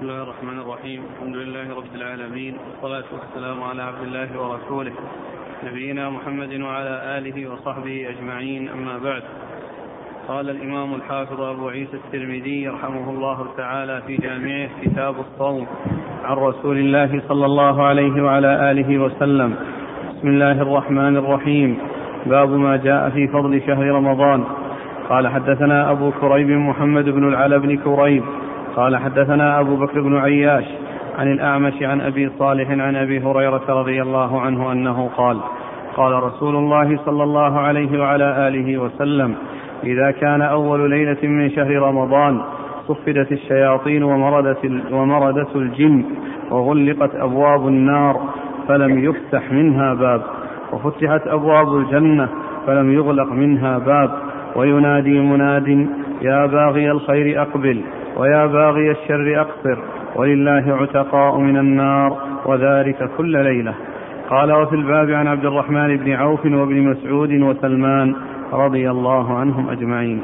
بسم الله الرحمن الرحيم. الحمد لله رب العالمين. والصلاة والسلام على عبد الله ورسوله. نبينا محمد وعلى آله وصحبه أجمعين. أما بعد. قال الإمام الحافظ أبو عيسى الترمذي رحمه الله تعالى في جامعه كتاب الصوم عن رسول الله صلى الله عليه وعلى آله وسلم. بسم الله الرحمن الرحيم. باب ما جاء في فضل شهر رمضان. قال حدثنا أبو كريب محمد بن العلا بن كريب قال حدثنا أبو بكر بن عياش عن الأعمش عن أبي صالح عن أبي هريرة رضي الله عنه أنه قال قال رسول الله صلى الله عليه وعلى آله وسلم إذا كان أول ليلة من شهر رمضان صفدت الشياطين ومردت, ومردت الجن وغلقت أبواب النار فلم يفتح منها باب وفتحت أبواب الجنة فلم يغلق منها باب وينادي مناد يا باغي الخير أقبل ويا باغي الشر أقصر ولله عتقاء من النار وذلك كل ليلة. قال وفي الباب عن عبد الرحمن بن عوف وابن مسعود وسلمان رضي الله عنهم أجمعين.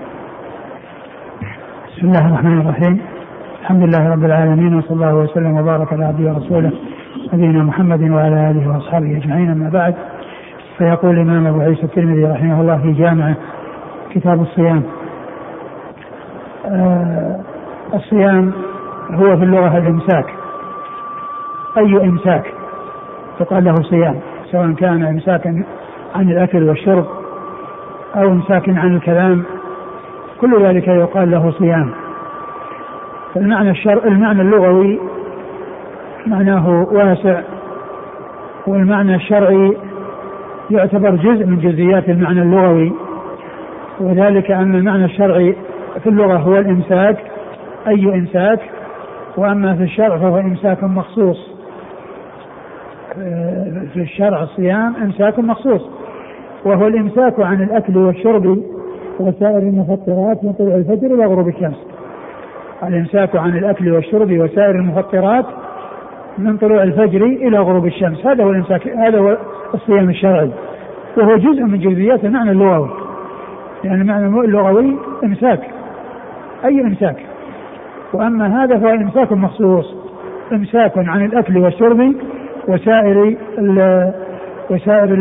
بسم الله الرحمن الرحيم. الحمد لله رب العالمين وصلى الله وسلم وبارك على عبده ورسوله نبينا محمد وعلى آله وأصحابه أجمعين. أما بعد فيقول الإمام أبو عيسى الترمذي رحمه الله في جامعه كتاب الصيام آه الصيام هو في اللغة الإمساك. أي إمساك؟ يقال له صيام سواء كان امساكا عن الأكل والشرب أو امساك عن الكلام. كل ذلك يقال له صيام. المعنى الشر المعنى اللغوي معناه واسع والمعنى الشرعي يعتبر جزء من جزئيات المعنى اللغوي. وذلك أن المعنى الشرعي في اللغة هو الإمساك أي امساك وأما في الشرع فهو إمساك مخصوص في الشرع الصيام إمساك مخصوص وهو الإمساك عن الأكل والشرب وسائر المفطرات من طلوع الفجر إلى غروب الشمس. الإمساك عن الأكل والشرب وسائر المفطرات من طلوع الفجر إلى غروب الشمس، هذا هو الإمساك هذا هو الصيام الشرعي. وهو جزء من جزئيات المعنى اللغوي. لأن المعنى اللغوي إمساك. أي إمساك. وأما هذا فهو إمساك مخصوص. إمساك عن الأكل والشرب وسائر ال وسائر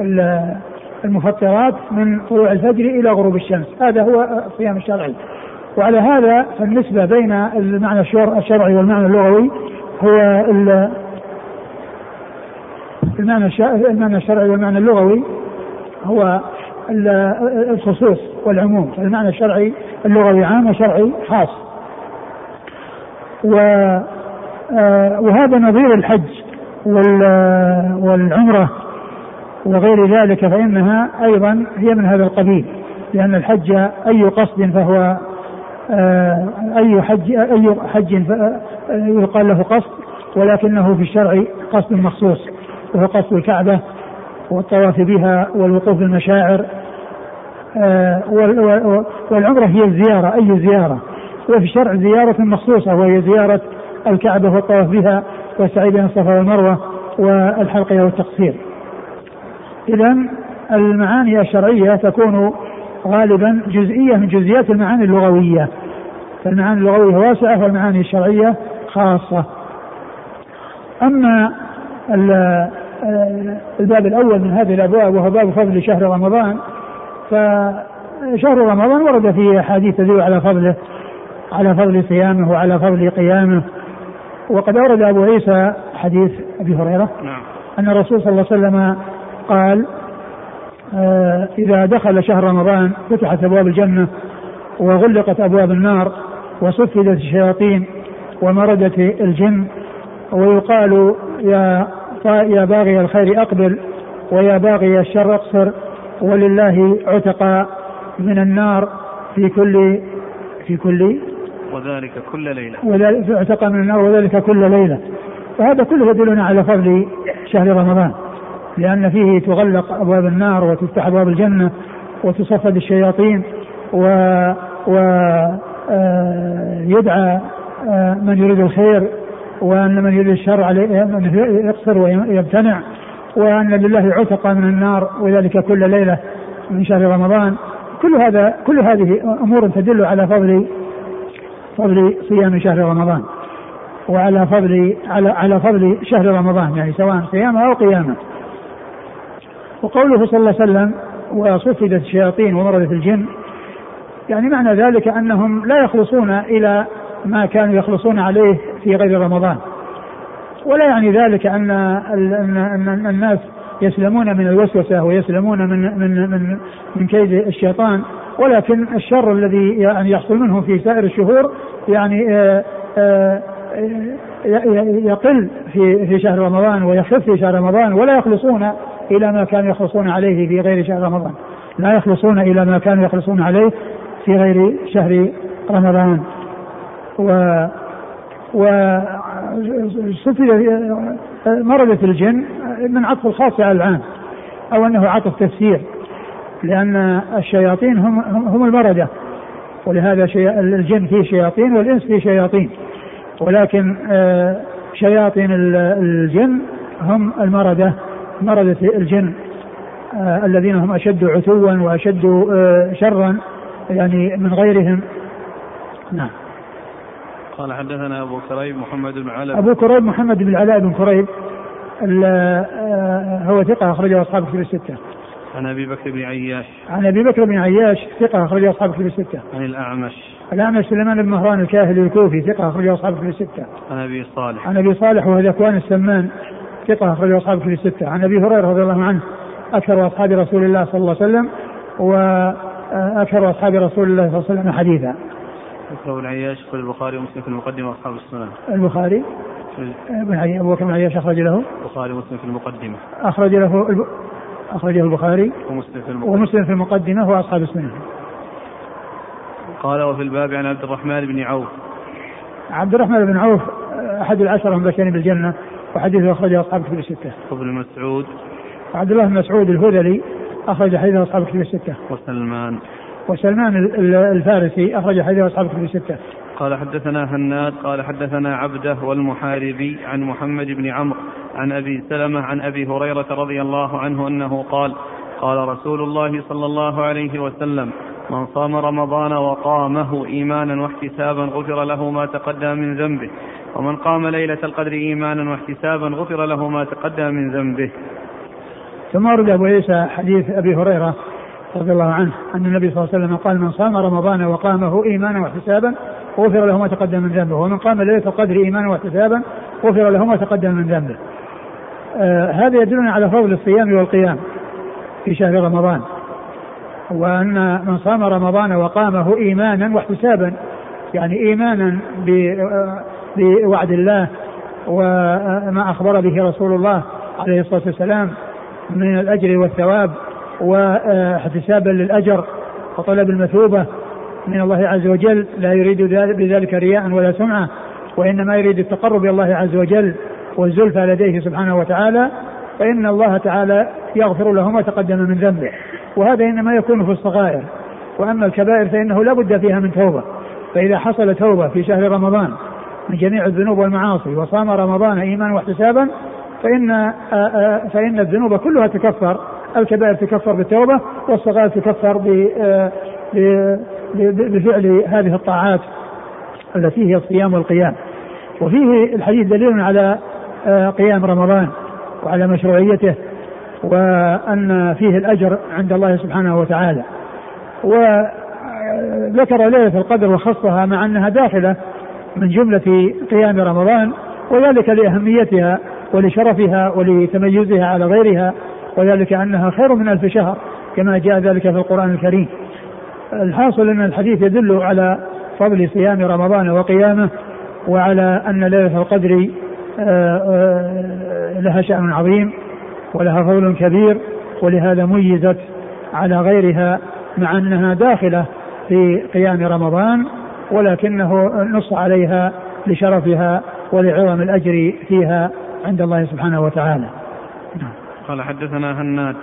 ال المفطرات من طلوع الفجر إلى غروب الشمس، هذا هو الصيام الشرعي. وعلى هذا فالنسبة بين المعنى الشرعي والمعنى اللغوي هو المعنى المعنى الشرعي والمعنى اللغوي هو الخصوص والعموم، فالمعنى الشرعي اللغوي عام وشرعي خاص. و وهذا نظير الحج والعمرة وغير ذلك فإنها أيضا هي من هذا القبيل لأن الحج أي قصد فهو أي حج أي حج يقال له قصد ولكنه في الشرع قصد مخصوص وهو قصد الكعبة والطواف بها والوقوف بالمشاعر والعمرة هي الزيارة أي زيارة. وفي الشرع زيارة مخصوصة وهي زيارة الكعبة والطواف بها والسعي بين الصفا والمروة والحلق والتقصير إذا المعاني الشرعية تكون غالبا جزئية من جزئيات المعاني اللغوية. فالمعاني اللغوية واسعة والمعاني الشرعية خاصة. أما الباب الأول من هذه الأبواب وهو باب فضل شهر رمضان فشهر رمضان ورد فيه أحاديث تدل على فضله. على فضل صيامه وعلى فضل قيامه. وقد أورد أبو عيسى حديث أبي هريرة نعم. أن الرسول صلى الله عليه وسلم قال آه إذا دخل شهر رمضان فتحت أبواب الجنة وغلقت أبواب النار وصفدت الشياطين ومردت الجن ويقال يا يا باغي الخير أقبل ويا باغي الشر أقصر ولله عتقاء من النار في كل في كل وذلك كل ليلة. وذلك عتقاء من النار وذلك كل ليلة. وهذا كله يدلنا على فضل شهر رمضان لأن فيه تغلق أبواب النار وتفتح أبواب الجنة وتصفد الشياطين و, و يدعى من يريد الخير وأن من يريد الشر عليه يقصر ويمتنع وأن لله عتق من النار وذلك كل ليلة من شهر رمضان. كل هذا كل هذه أمور تدل على فضل فضل صيام شهر رمضان وعلى فضل على على فضل شهر رمضان يعني سواء صيامه أو قيامه. وقوله صلى الله عليه وسلم وصفدت الشياطين ومرضت الجن يعني معنى ذلك أنهم لا يخلصون إلى ما كانوا يخلصون عليه في غير رمضان. ولا يعني ذلك أن أن الناس يسلمون من الوسوسة ويسلمون من من من من كيد الشيطان ولكن الشر الذي يعني يحصل منهم في سائر الشهور يعني آآ آآ يقل في في شهر رمضان ويخف في شهر رمضان ولا يخلصون إلى ما كانوا يخلصون عليه في غير شهر رمضان. لا يخلصون إلى ما كانوا يخلصون عليه في غير شهر رمضان. و و مرضة الجن من عطف الخاص على العام أو أنه عطف تفسير. لأن الشياطين هم هم المردة ولهذا الجن فيه شياطين والإنس فيه شياطين. ولكن آه، شياطين الجن هم المردة مردة الجن آه، الذين هم أشد عتوا وأشد آه، شرا يعني من غيرهم. نعم. قال حدثنا أبو كريب محمد بن علاء أبو كريب محمد بن علاء بن كريب هو ثقة أخرجه أصحاب كتب الستة. عن أبي بكر بن عياش. عن أبي بكر بن عياش ثقة اخرجه أصحاب كتب الستة. عن الأعمش. الأعمش سليمان بن مهران الكاهلي الكوفي ثقة اخرجه أصحاب كتب الستة. عن أبي صالح. عن أبي صالح وهو ذكوان السمان ثقة اخرجه أصحاب كتب الستة. عن أبي هريرة رضي الله عنه أكثر أصحاب رسول الله صلى الله عليه وسلم وأكثر أصحاب رسول الله صلى الله عليه وسلم حديثا. بكر بن عياش في البخاري ومسلم في المقدمة وأصحاب السنن. البخاري؟ ابن أبو بكر بن عياش أخرج له. البخاري ومسلم في المقدمة. أخرج له أخرجه البخاري ومسلم في المقدمة, ومسلم في المقدمة وأصحاب السنة قال وفي الباب عن عبد الرحمن بن عوف عبد الرحمن بن عوف أحد العشرة المبشرين بالجنة وحديثه أخرجه أصحاب كتب الستة. وابن مسعود عبد الله بن مسعود الهذلي أخرج حديثه أصحاب كتب الستة. وسلمان وسلمان الفارسي أخرج حديثه أصحاب كتب الستة. قال حدثنا هناد قال حدثنا عبده والمحاربي عن محمد بن عمرو عن أبي سلمة عن أبي هريرة رضي الله عنه أنه قال قال رسول الله صلى الله عليه وسلم من صام رمضان وقامه إيمانا واحتسابا غفر له ما تقدم من ذنبه ومن قام ليلة القدر إيمانا واحتسابا غفر له ما تقدم من ذنبه. ثم ورد أبو عيسى حديث أبي هريرة رضي الله عنه أن النبي صلى الله عليه وسلم قال من صام رمضان وقامه إيمانا واحتسابا غفر له ما تقدم من ذنبه. ومن قام ليلة القدر إيمانا واحتسابا غفر له ما تقدم من ذنبه. آه هذا يدلنا على فضل الصيام والقيام في شهر رمضان. وأن من صام رمضان وقامه إيمانا واحتسابا يعني إيمانا آه، بوعد الله وما أخبر به رسول الله عليه الصلاة والسلام من الأجر والثواب وإحتسابا للأجر وطلب المثوبة من الله عز وجل لا يريد بذلك رياء ولا سمعة وإنما يريد التقرب إلى الله عز وجل والزلفى لديه سبحانه وتعالى فإن الله تعالى يغفر له ما تقدم من ذنبه. وهذا إنما يكون في الصغائر. وأما الكبائر فإنه لا بد فيها من توبة. فإذا حصل توبة في شهر رمضان من جميع الذنوب والمعاصي وصام رمضان إيمانا واحتسابا فإن فإن الذنوب كلها تكفر الكبائر تكفر بالتوبة والصغائر تكفر بفعل هذه الطاعات التي هي الصيام والقيام. وفيه الحديث دليل على آه، قيام رمضان وعلى مشروعيته وأن فيه الأجر عند الله سبحانه وتعالى. وذكر ليلة القدر وخصها مع أنها داخلة من جملة قيام رمضان وذلك لأهميتها ولشرفها ولتميزها على غيرها. وذلك أنها خير من ألف شهر كما جاء ذلك في القرآن الكريم الحاصل أن الحديث يدل على فضل صيام رمضان وقيامه وعلى أن ليلة القدر آه، آه، لها شأن عظيم ولها فضل كبير ولهذا ميزت على غيرها مع أنها داخلة في قيام رمضان ولكنه نص عليها لشرفها ولعظم الأجر فيها عند الله سبحانه وتعالى. قال حدثنا هناد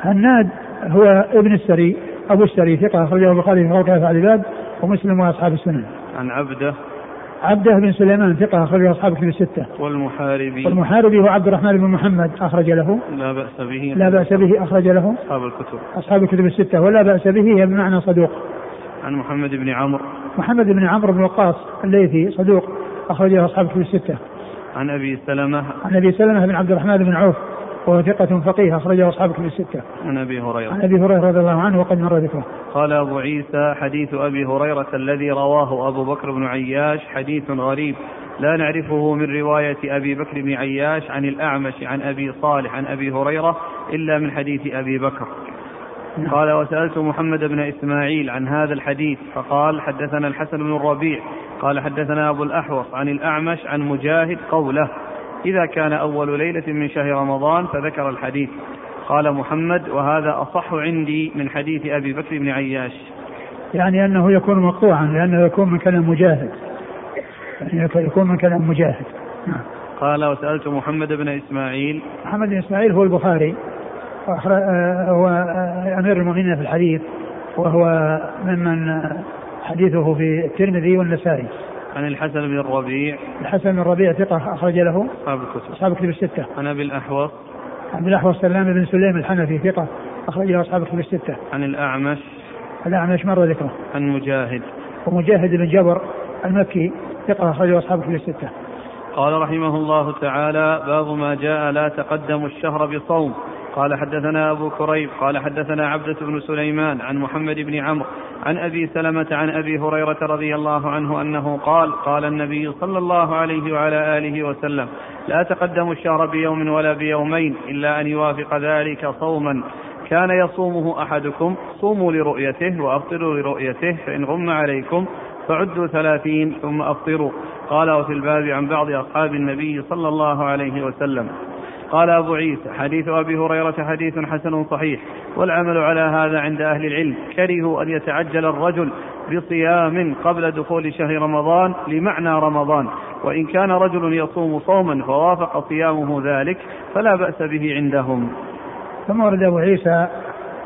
هناد هو ابن السري أبو السري ثقة أخرجه البخاري في خلق أفعال العباد ومسلم وأصحاب السنن. عن عبده عبده بن سليمان ثقة أخرجه أصحاب كتب الستة. والمحاربي والمحاربي هو عبد الرحمن بن محمد أخرج له. لا بأس به. لا بأس به أخرج له. أصحاب الكتب. أصحاب الكتب الستة ولا بأس به هي بمعنى صدوق. عن محمد بن عمرو. محمد بن عمرو بن وقاص الليثي صدوق أخرجه أصحاب الكتب الستة. عن أبي سلمة عن أبي سلمة بن عبد الرحمن بن عوف وهو ثقة فقيه أخرجه أصحاب الكتب الستة. عن أبي هريرة عن أبي هريرة رضي الله عنه وقد مر ذكره. قال أبو عيسى حديث أبي هريرة الذي رواه أبو بكر بن عياش حديث غريب لا نعرفه من رواية أبي بكر بن عياش عن الأعمش عن أبي صالح عن أبي هريرة إلا من حديث أبي بكر نعم. قال وسألت محمد بن إسماعيل عن هذا الحديث فقال حدثنا الحسن بن الربيع قال حدثنا أبو الأحوص عن الأعمش عن مجاهد قوله إذا كان أول ليلة من شهر رمضان فذكر الحديث. قال محمد وهذا أصح عندي من حديث أبي بكر بن عياش. يعني أنه يكون مقطوعا لأنه يكون من كلام مجاهد. يعني يكون من كلام مجاهد. نعم. قال وسألت محمد بن إسماعيل. محمد بن إسماعيل هو البخاري. آه، هو آه، أمير المؤمنين في الحديث وهو ممن حديثه في الترمذي والنسائي. عن الحسن بن الربيع. الحسن بن الربيع ثقة أخرج له. أصحاب الكتب. أصحاب الكتب الستة. عن أبي الأحوص. عن الأحوص سلام بن سليم الحنفي ثقة أخرج له أصحاب الكتب الستة. عن الأعمش. الأعمش مر ذكره عن مجاهد. ومجاهد بن جبر المكي ثقة أخرجه أصحاب الكتب الستة. قال رحمه الله تعالى باب ما جاء لا تقدم الشهر بصوم. قال حدثنا أبو كريب قال حدثنا عبدة بن سليمان عن محمد بن عمرو عن أبي سلمة عن أبي هريرة رضي الله عنه أنه قال قال النبي صلى الله عليه وعلى آله وسلم لا تقدموا الشهر بيوم ولا بيومين إلا أن يوافق ذلك صوما. كان يصومه أحدكم صوموا لرؤيته وأفطروا لرؤيته فإن غم عليكم فعدوا ثلاثين ثم أفطروا. قال وفي الباب عن بعض أصحاب النبي صلى الله عليه وسلم. قال أبو عيسى حديث أبي هريرة حديث حسن صحيح والعمل على هذا عند أهل العلم. كرهوا أن يتعجل الرجل بصيام قبل دخول شهر رمضان لمعنى رمضان وإن كان رجل يصوم صوما فوافق صيامه ذلك فلا بأس به عندهم. ثم ورد أبو عيسى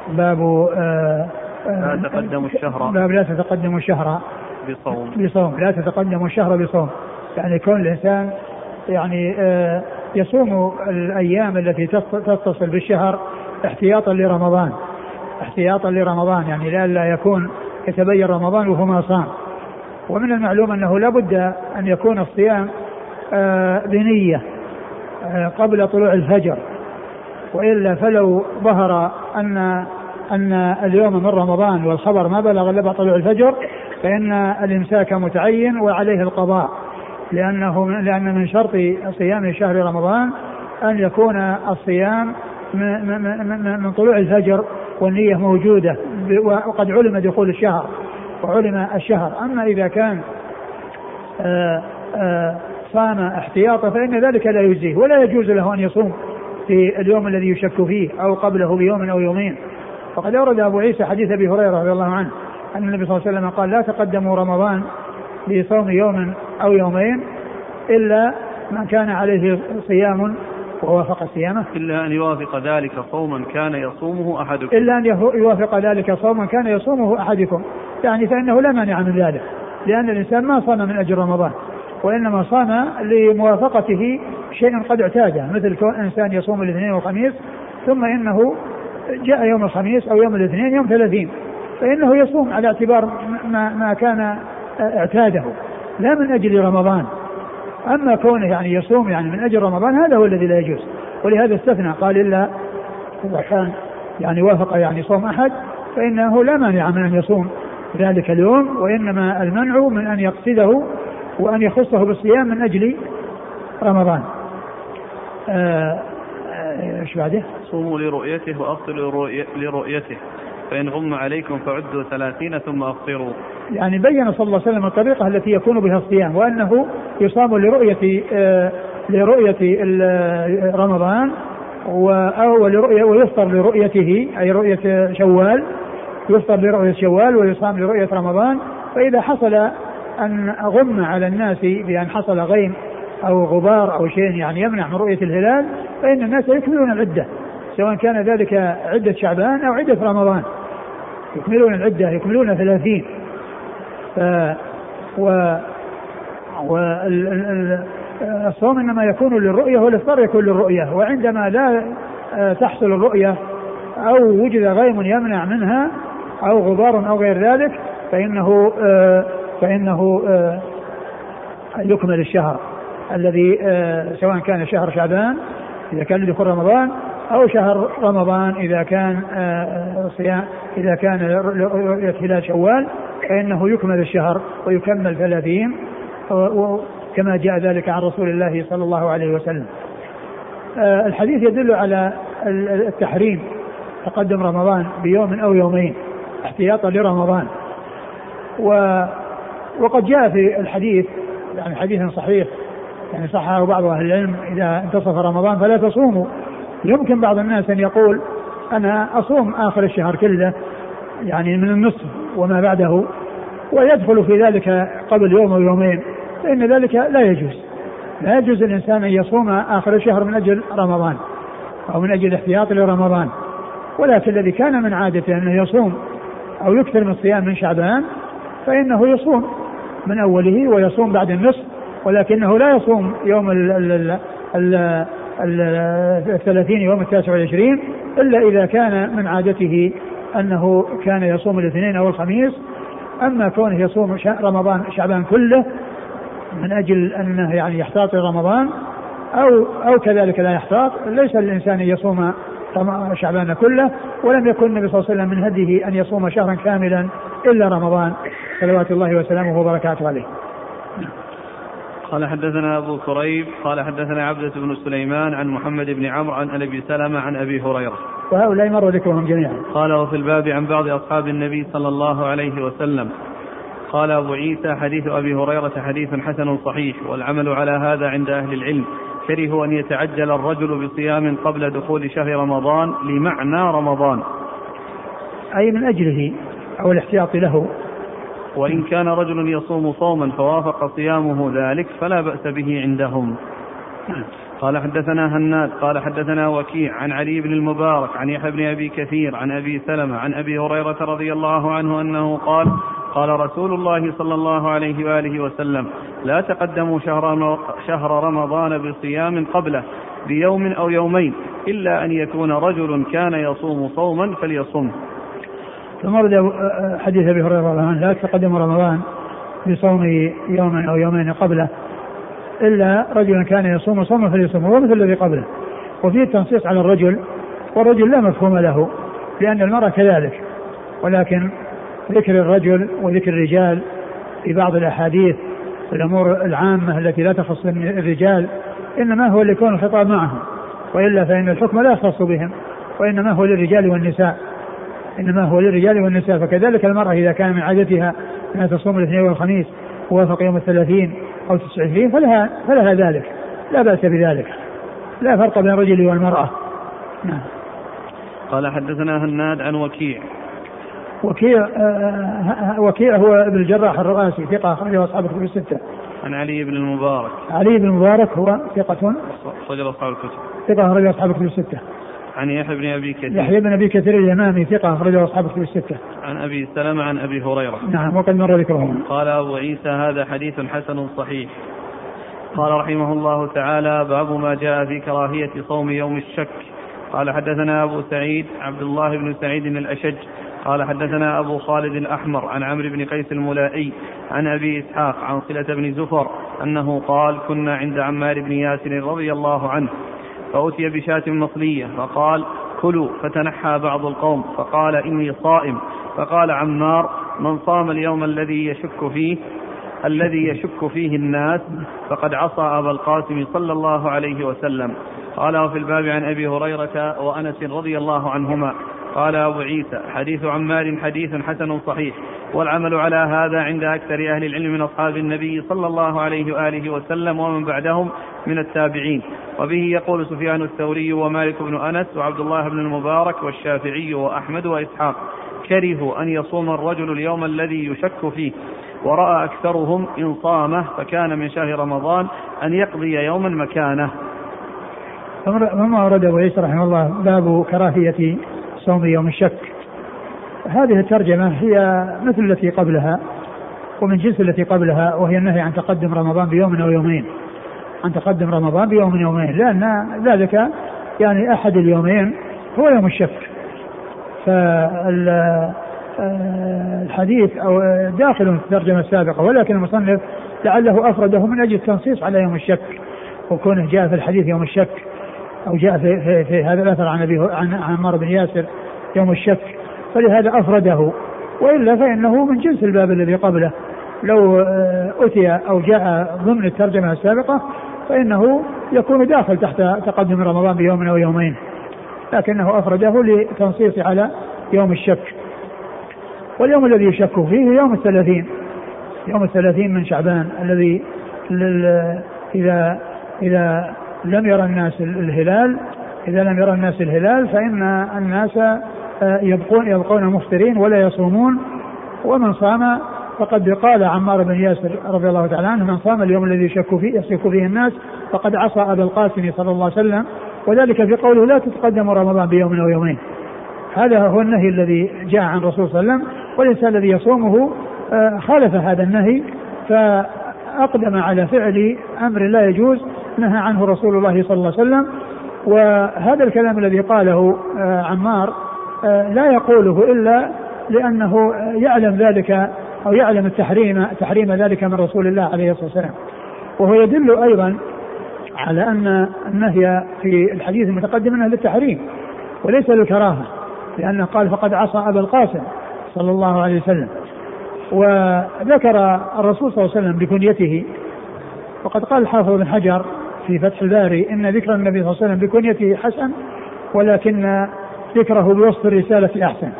باب آه لا تقدم الشهر. باب لا تتقدم الشهر بصوم. بصوم. لا تتقدم الشهر بصوم. يعني كون الإنسان يعني آه يصوم الأيام التي تتصل بالشهر احتياطا لرمضان. احتياطا لرمضان يعني لئلا يكون يتبين رمضان وهو ما صام. ومن المعلوم أنه لا بد أن يكون الصيام آه بنية آه قبل طلوع الفجر. وإلا فلو ظهر أن أن اليوم من رمضان والخبر ما بلغ إلا طلوع الفجر فإن الإمساك متعين وعليه القضاء. لأنه لأن من شرط صيام شهر رمضان أن يكون الصيام من طلوع الفجر والنية موجودة وقد علم دخول الشهر وعلم الشهر. أما إذا كان آآ آآ صام احتياطا فإن ذلك لا يجزيه ولا يجوز له أن يصوم في اليوم الذي يشك فيه أو قبله بيوم أو يومين. وقد أورد أبو عيسى حديث أبي هريرة رضي الله عنه أن النبي صلى الله عليه وسلم قال لا تقدموا رمضان بصوم يوم أو يومين إلا من كان عليه صيام ووافق صيامة. إلا أن يوافق ذلك صوما كان يصومه أحدكم. إلا أن يوافق ذلك صوما كان يصومه أحدكم. يعني فإنه لا مانع من ذلك لأن الإنسان ما صام من أجل رمضان وإنما صام لموافقته شيء قد اعتاده مثل كون إنسان يصوم الاثنين والخميس ثم إنه جاء يوم الخميس أو يوم الاثنين يوم ثلاثين فإنه يصوم على اعتبار ما, ما كان اعتاده لا من أجل رمضان. أما كونه يعني يصوم يعني من أجل رمضان هذا هو الذي لا يجوز. ولهذا استثنى قال إلا إذا كان يعني وافق يعني صوم أحد فإنه لا مانع من أن يصوم ذلك اليوم وإنما المنع من أن يقصده وأن يخصه بالصيام من أجل رمضان. آه، آه، إيش بعده؟ صوموا لرؤيته وأفطروا لرؤيته. فإن غم عليكم فعدوا ثلاثين ثم أفطروا. يعني بين صلى الله عليه وسلم الطريقة التي يكون بها الصيام وأنه يصام لرؤية آه لرؤية رمضان أو لرؤية ويفطر لرؤيته أي رؤية شوال يفطر لرؤية شوال ويصام لرؤية رمضان. فإذا حصل أن غم على الناس بأن حصل غيم أو غبار أو شيء يعني يمنع من رؤية الهلال فإن الناس يكملون العدة سواء كان ذلك عدة شعبان أو عدة رمضان. يكملون العدة يكملون ثلاثين. ف و والصوم إنما يكون للرؤية والإفطار يكون للرؤية. وعندما لا آه، تحصل الرؤية أو وجد غيم يمنع منها أو غبار أو غير ذلك فإنه آه، فإنه آه، يكمل الشهر الذي سواء كان شهر شعبان إذا كان لدخول رمضان أو شهر رمضان إذا كان آه، صيام إذا كان هلال شوال فإنه يكمل الشهر ويكمل ثلاثين كما جاء ذلك عن رسول الله صلى الله عليه وسلم. آه، الحديث يدل على التحريم تقدم رمضان بيوم أو يومين احتياطا لرمضان. و وقد جاء في الحديث يعني حديث صحيح يعني صححه بعض أهل العلم إذا انتصف رمضان فلا تصوموا. يمكن بعض الناس أن يقول أنا أصوم آخر الشهر كله يعني من النصف وما بعده ويدخل في ذلك قبل يوم أو يومين فإن ذلك لا يجوز. لا يجوز الانسان أن يصوم آخر الشهر من أجل رمضان أو من أجل احتياط لرمضان. ولكن الذي كان من عادته أنه يصوم أو يكثر من الصيام من شعبان فإنه يصوم من أوله ويصوم بعد النصف ولكنه لا يصوم يوم الثلاثين يوم التاسع والعشرين إلا إذا كان من عادته أنه كان يصوم الاثنين أو الخميس. أما كونه يصوم رمضان شعبان كله من أجل أنه يعني يحتاط رمضان أو أو كذلك لا يحتاط ليس للإنسان أن يصوم شعبان كله ولم يكن النبي صلى الله عليه وسلم من هديه أن يصوم شهرا كاملا إلا رمضان. صلوات الله وسلامه وبركاته عليه. قال حدثنا أبو كريب قال حدثنا عبدة بن سليمان عن محمد بن عمرو عن أبي سلمة عن أبي هريرة. وهؤلاء مر ذكرهم جميعا. قال وفي الباب عن بعض أصحاب النبي صلى الله عليه وسلم. قال أبو عيسى حديث أبي هريرة حديث حسن صحيح والعمل على هذا عند أهل العلم. كرهوا أن يتعجل الرجل بصيام قبل دخول شهر رمضان لمعنى رمضان. أي من أجله أو الاحتياط له. وإن كان رجل يصوم صوما فوافق صيامه ذلك فلا بأس به عندهم. قال حدثنا هناد قال حدثنا وكيع عن علي بن المبارك عن يحيى بن أبي كثير عن أبي سلمة عن أبي هريرة رضي الله عنه أنه قال قال رسول الله صلى الله عليه وآله وسلم لا تقدموا شهر, شهر رمضان بصيام قبله بيوم أو يومين إلا أن يكون رجل كان يصوم صوما فليصم. ثم ورد حديث أبي هريرة رضي الله عنه لا تقدم رمضان بصوم يوم أو يومين قبله إلا رجلا كان يصوم صوما فليصوم هو مثل الذي قبله. وفيه التنصيص على الرجل والرجل لا مفهوم له لأن المرأة كذلك. ولكن ذكر الرجل وذكر الرجال في بعض الأحاديث الأمور العامة التي لا تخص الرجال إنما هو لكون الخطاب معهم. وإلا فإن الحكم لا يختص بهم وإنما هو للرجال والنساء. إنما هو للرجال والنساء فكذلك المرأة إذا كان من عادتها أنها تصوم الاثنين والخميس ووافق يوم الثلاثين أو تسعة وعشرين فلها فلها ذلك لا بأس بذلك لا فرق بين الرجل والمرأة نعم قال حدثنا هناد عن وكيع وكيع آه وكيع هو ابن الجراح الرؤاسي ثقة أخرجه أصحاب الكتب الستة. عن علي بن المبارك. علي بن المبارك هو ثقة. أخرجه أصحاب الكتب. ثقة أخرجه أصحاب الكتب الستة. عن يحيى بن أبي كثير يحيى بن أبي كثير اليمامي ثقة أخرجه أصحاب الكتب الستة. عن أبي سلمة عن أبي هريرة. نعم وقد مر ذكرهم. قال أبو عيسى هذا حديث حسن صحيح. قال رحمه الله تعالى باب ما جاء في كراهية صوم يوم الشك. قال حدثنا أبو سعيد عبد الله بن سعيد الأشج قال حدثنا أبو خالد الأحمر عن عمرو بن قيس الملائي عن أبي إسحاق عن صله بن زفر أنه قال كنا عند عمار بن ياسر رضي الله عنه فأتي بشاة مصلية فقال كلوا فتنحى بعض القوم فقال إني صائم فقال عمار من صام اليوم الذي يشك فيه الذي يشك فيه الناس فقد عصى أبا القاسم صلى الله عليه وسلم قال وفي الباب عن أبي هريرة وأنس رضي الله عنهما قال أبو عيسى حديث عمار حديث حسن صحيح والعمل على هذا عند أكثر أهل العلم من أصحاب النبي صلى الله عليه وآله وسلم ومن بعدهم من التابعين. وبه يقول سفيان الثوري ومالك بن أنس وعبد الله بن المبارك والشافعي وأحمد وإسحاق كرهوا أن يصوم الرجل اليوم الذي يشك فيه. ورأى أكثرهم إن صامه فكان من شهر رمضان أن يقضي يوما مكانه. ثم أورد أبو عيسى رحمه الله باب كراهية صوم يوم الشك. هذه الترجمة هي مثل التي قبلها ومن جنس التي قبلها وهي النهي عن تقدم رمضان بيوم أو يومين. عن تقدم رمضان بيوم يومين لأن ذلك يعني أحد اليومين هو يوم الشك. فالحديث أو داخل في الترجمة السابقة ولكن المصنف لعله أفرده من أجل التنصيص على يوم الشك وكونه جاء في الحديث يوم الشك. أو جاء في, في, في هذا الأثر عن أبي عن عمار بن ياسر يوم الشك فلهذا أفرده. وإلا فإنه من جنس الباب الذي قبله. لو آه، أتي أو جاء ضمن الترجمة السابقة فإنه يكون داخل تحت تقدم رمضان بيوم أو يومين. لكنه أفرده لتنصيص على يوم الشك. واليوم الذي يشك فيه يوم الثلاثين. يوم الثلاثين من شعبان الذي إذا إذا لم يرى الناس الهلال إذا لم يرى الناس الهلال فإن الناس آه، يبقون يبقون مفطرين ولا يصومون. ومن صام فقد قال عمار بن ياسر رضي الله تعالى عنه من صام اليوم الذي يشك فيه يشك فيه الناس فقد عصى أبا القاسم صلى الله عليه وسلم. وذلك في قوله لا تتقدم رمضان بيوم أو يومين. هذا هو النهي الذي جاء عن الرسول صلى الله عليه وسلم. والإنسان الذي يصومه آه، خالف هذا النهي فأقدم على فعل أمر لا يجوز. نهى عنه رسول الله صلى الله عليه وسلم وهذا الكلام الذي قاله آه، عمار آه، لا يقوله إلا لأنه يعلم ذلك أو يعلم التحريم تحريم ذلك من رسول الله عليه الصلاة والسلام. وهو يدل أيضا على أن النهي في الحديث المتقدم أنه للتحريم وليس للكراهة لأنه قال فقد عصى أبا القاسم صلى الله عليه وسلم. وذكر الرسول صلى الله عليه وسلم بكنيته وقد قال الحافظ بن حجر في فتح الباري. إن ذكر النبي صلى الله عليه وسلم بكنيته حسن ولكن ذكره بوصف الرسالة أحسن.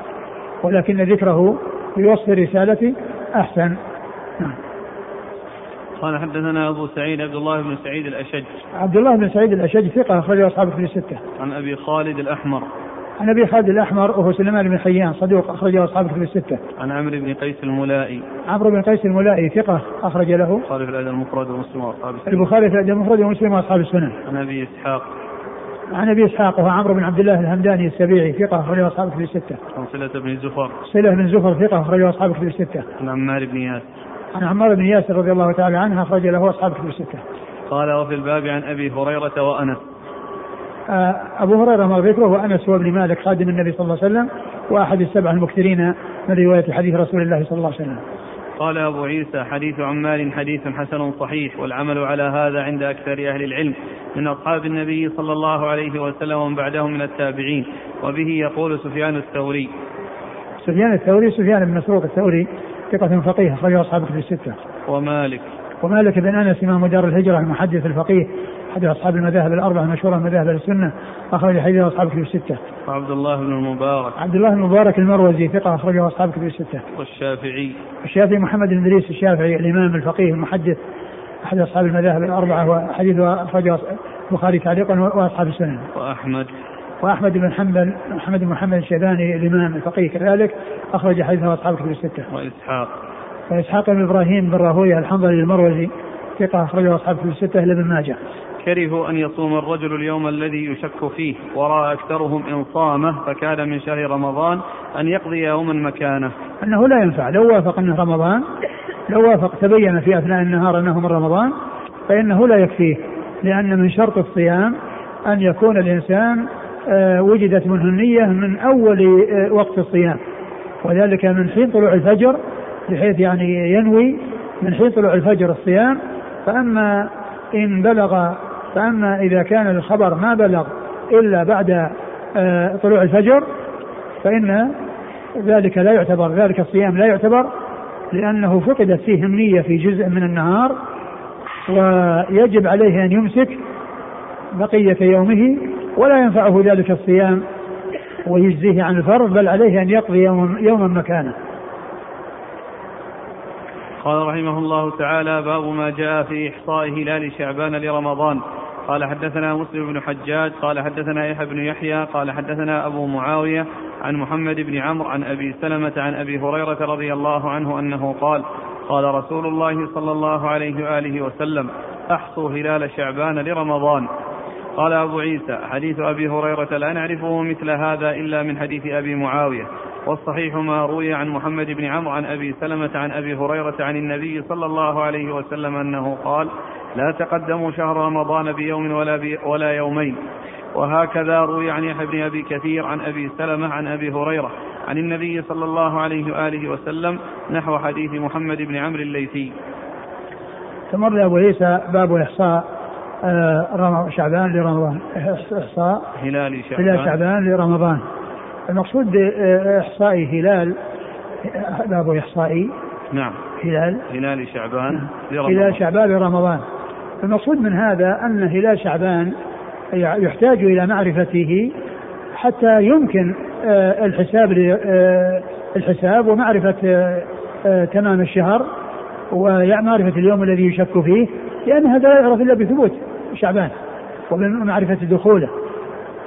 ولكن ذكره بوصف الرسالة أحسن. نعم. قال حدثنا أبو سعيد عبد الله بن سعيد الأشج. عبد الله بن سعيد الأشج ثقة أخرجه أصحاب في الستة. عن أبي خالد الأحمر. عن أبي خالد الأحمر وهو سليمان بن حيان صدوق أخرجه أصحاب الكتب الستة. عن عمرو بن قيس الملائي. عمرو بن قيس الملائي ثقة أخرج له. البخاري في الأدب المفرد ومسلم وأصحاب السنن. البخاري في الأدب المفرد ومسلم وأصحاب السنن. عن أبي إسحاق. عن أبي إسحاق وهو عمرو بن عبد الله الهمداني السبيعي ثقة أخرجه أصحاب الكتب الستة. عن صلة بن زفر. صلة بن زفر ثقة أخرجه أصحاب الكتب الستة. عن عمار بن ياسر. عن عمار بن ياسر رضي الله تعالى عنه أخرج له أصحاب الكتب الستة. قال وفي الباب عن أبي هريرة وأنس. آه، أبو هريرة مر ذكره وأنس وابن مالك خادم النبي صلى الله عليه وسلم وأحد السبع المكثرين من رواية حديث رسول الله صلى الله عليه وسلم. قال أبو عيسى حديث عمار حديث حسن صحيح والعمل على هذا عند أكثر أهل العلم من أصحاب النبي صلى الله عليه وسلم ومن بعدهم من التابعين وبه يقول سفيان الثوري. سفيان الثوري سفيان بن مسروق الثوري ثقة فقيه أخرجه أصحاب في الستة. ومالك. ومالك بن أنس إمام دار الهجرة المحدث الفقيه أحد أصحاب المذاهب الأربعة المشهورة من مذاهب السنة أخرج حديث أصحاب كتب الستة. وعبد الله بن المبارك. عبد الله بن المبارك المروزي ثقة أخرجه أصحاب كتب الستة. والشافعي. الشافعي محمد بن إدريس الشافعي الإمام الفقيه المحدث أحد أصحاب المذاهب الأربعة وحديث أخرجه البخاري تعليقا وأصحاب السنن. وأحمد. وأحمد بن حنبل محمد بن محمد الشيباني الإمام الفقيه كذلك أخرج حديثه أصحاب كتب الستة. وإسحاق. وإسحاق بن إبراهيم بن راهوية الحنظلي المروزي ثقة أخرجه أصحاب كتب الستة لابن ماجه. كرهوا أن يصوم الرجل اليوم الذي يشك فيه ورأى أكثرهم إن صامه فكان من شهر رمضان أن يقضي يوما مكانه. أنه لا ينفع. لو وافق أنه رمضان لو وافق تبين في أثناء النهار أنه من رمضان فإنه لا يكفيه. لأن من شرط الصيام أن يكون الإنسان آه، وجدت منه النية من أول آه، وقت الصيام. وذلك من حين طلوع الفجر بحيث يعني ينوي من حين طلوع الفجر الصيام. فأما إن بلغ فأما إذا كان الخبر ما بلغ إلا بعد آه، طلوع الفجر فإن ذلك لا يعتبر ذلك الصيام لا يعتبر لأنه فقدت فيه النية في جزء من النهار ويجب عليه أن يمسك بقية يومه ولا ينفعه ذلك الصيام ويجزيه عن الفرض بل عليه أن يقضي يوما, مكانه. قال رحمه الله تعالى باب ما جاء في إحصاء هلال شعبان لرمضان. قال حدثنا مسلم بن حجاج قال حدثنا يحيى بن يحيى قال حدثنا أبو معاوية عن محمد بن عمرو عن أبي سلمة عن أبي هريرة رضي الله عنه أنه قال قال رسول الله صلى الله عليه وآله وسلم أحصوا هلال شعبان لرمضان. قال أبو عيسى حديث أبي هريرة لا نعرفه مثل هذا إلا من حديث أبي معاوية والصحيح ما روي عن محمد بن عمرو عن أبي سلمة عن أبي هريرة عن النبي صلى الله عليه وسلم أنه قال لا تقدموا شهر رمضان بيوم ولا, بي ولا يومين. وهكذا روي عن يحيى بن أبي كثير عن أبي سلمة عن أبي هريرة عن النبي صلى الله عليه وآله وسلم نحو حديث محمد بن عمرو الليثي. ثم ورد أبو عيسى باب إحصاء آه شعبان لرمضان. إحصاء هلال شعبان. هلال شعبان لرمضان. المقصود بإحصاء هلال باب إحصاء نعم. هلال. هلال شعبان لرمضان. هلال شعبان لرمضان. المقصود من هذا أن هلال شعبان يحتاج إلى معرفته حتى يمكن آه، الحساب آه، الحساب ومعرفة آه، تمام الشهر ومعرفة اليوم الذي يشك فيه لأن هذا لا يعرف إلا بثبوت شعبان وبمعرفة دخوله.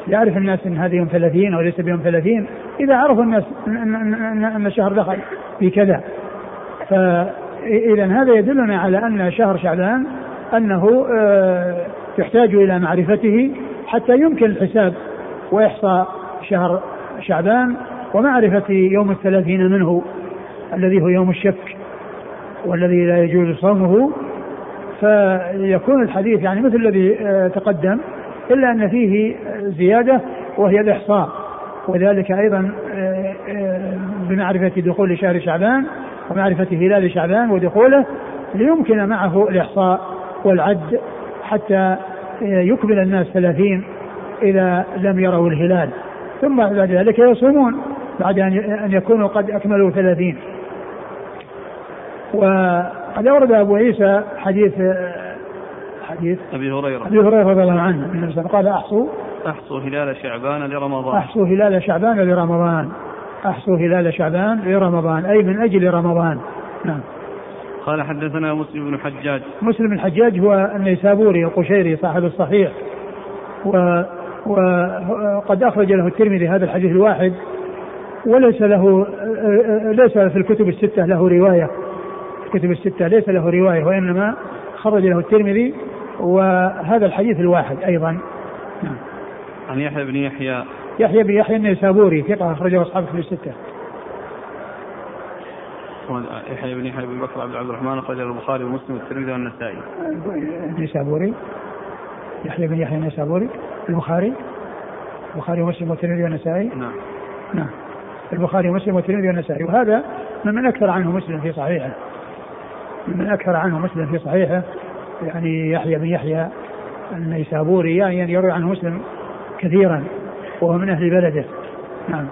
يعرف الناس إن هذا يوم 30 أو ليس بيوم 30 إذا عرفوا الناس ان الشهر دخل في كذا فإذا هذا يدلنا على أن شهر شعبان أنه يحتاج إلى معرفته حتى يمكن الحساب وإحصاء شهر شعبان ومعرفة يوم الثلاثين منه الذي هو يوم الشك والذي لا يجوز صومه. فيكون الحديث يعني مثل الذي آه، تقدم إلا أن فيه زيادة وهي الإحصاء. وذلك أيضا آه، آه، بمعرفة دخول شهر شعبان ومعرفة هلال شعبان ودخوله ليمكن معه الإحصاء. والعد حتى يكمل الناس ثلاثين إذا لم يروا الهلال. ثم بعد ذلك يصومون بعد أن يكونوا قد أكملوا ثلاثين. وقد أورد أبو عيسى حديث حديث أبي هريرة. أبي هريرة رضي الله عنه النبي قال أحصوا أحصوا هلال شعبان لرمضان. أحصوا هلال شعبان لرمضان. أحصوا هلال شعبان لرمضان أي من أجل رمضان. نعم. قال حدثنا مسلم بن حجاج. مسلم بن الحجاج هو النيسابوري القشيري صاحب الصحيح. و وقد أخرج له الترمذي هذا الحديث الواحد. وليس له ليس في الكتب الستة له رواية. الكتب الستة ليس له رواية وإنما خرج له الترمذي وهذا الحديث الواحد أيضا. عن يحيى بن يحيى. يحيى بن يحيى النيسابوري ثقة أخرجه أصحاب الكتب الستة. يحيى بن يحيى بن بكر عبد الرحمن أخرجه البخاري ومسلم والترمذي والنسائي. النيسابوري يحيى بن يحيى النيسابوري البخاري. البخاري ومسلم والترمذي والنسائي. نعم. نعم. البخاري ومسلم والترمذي والنسائي. وهذا ممن أكثر عنه مسلم في صحيحه. ممن أكثر عنه مسلم في صحيحه. يعني يحيى بن يحيى النيسابوري يعني يروي عنه مسلم كثيرا وهو من أهل بلده. نعم.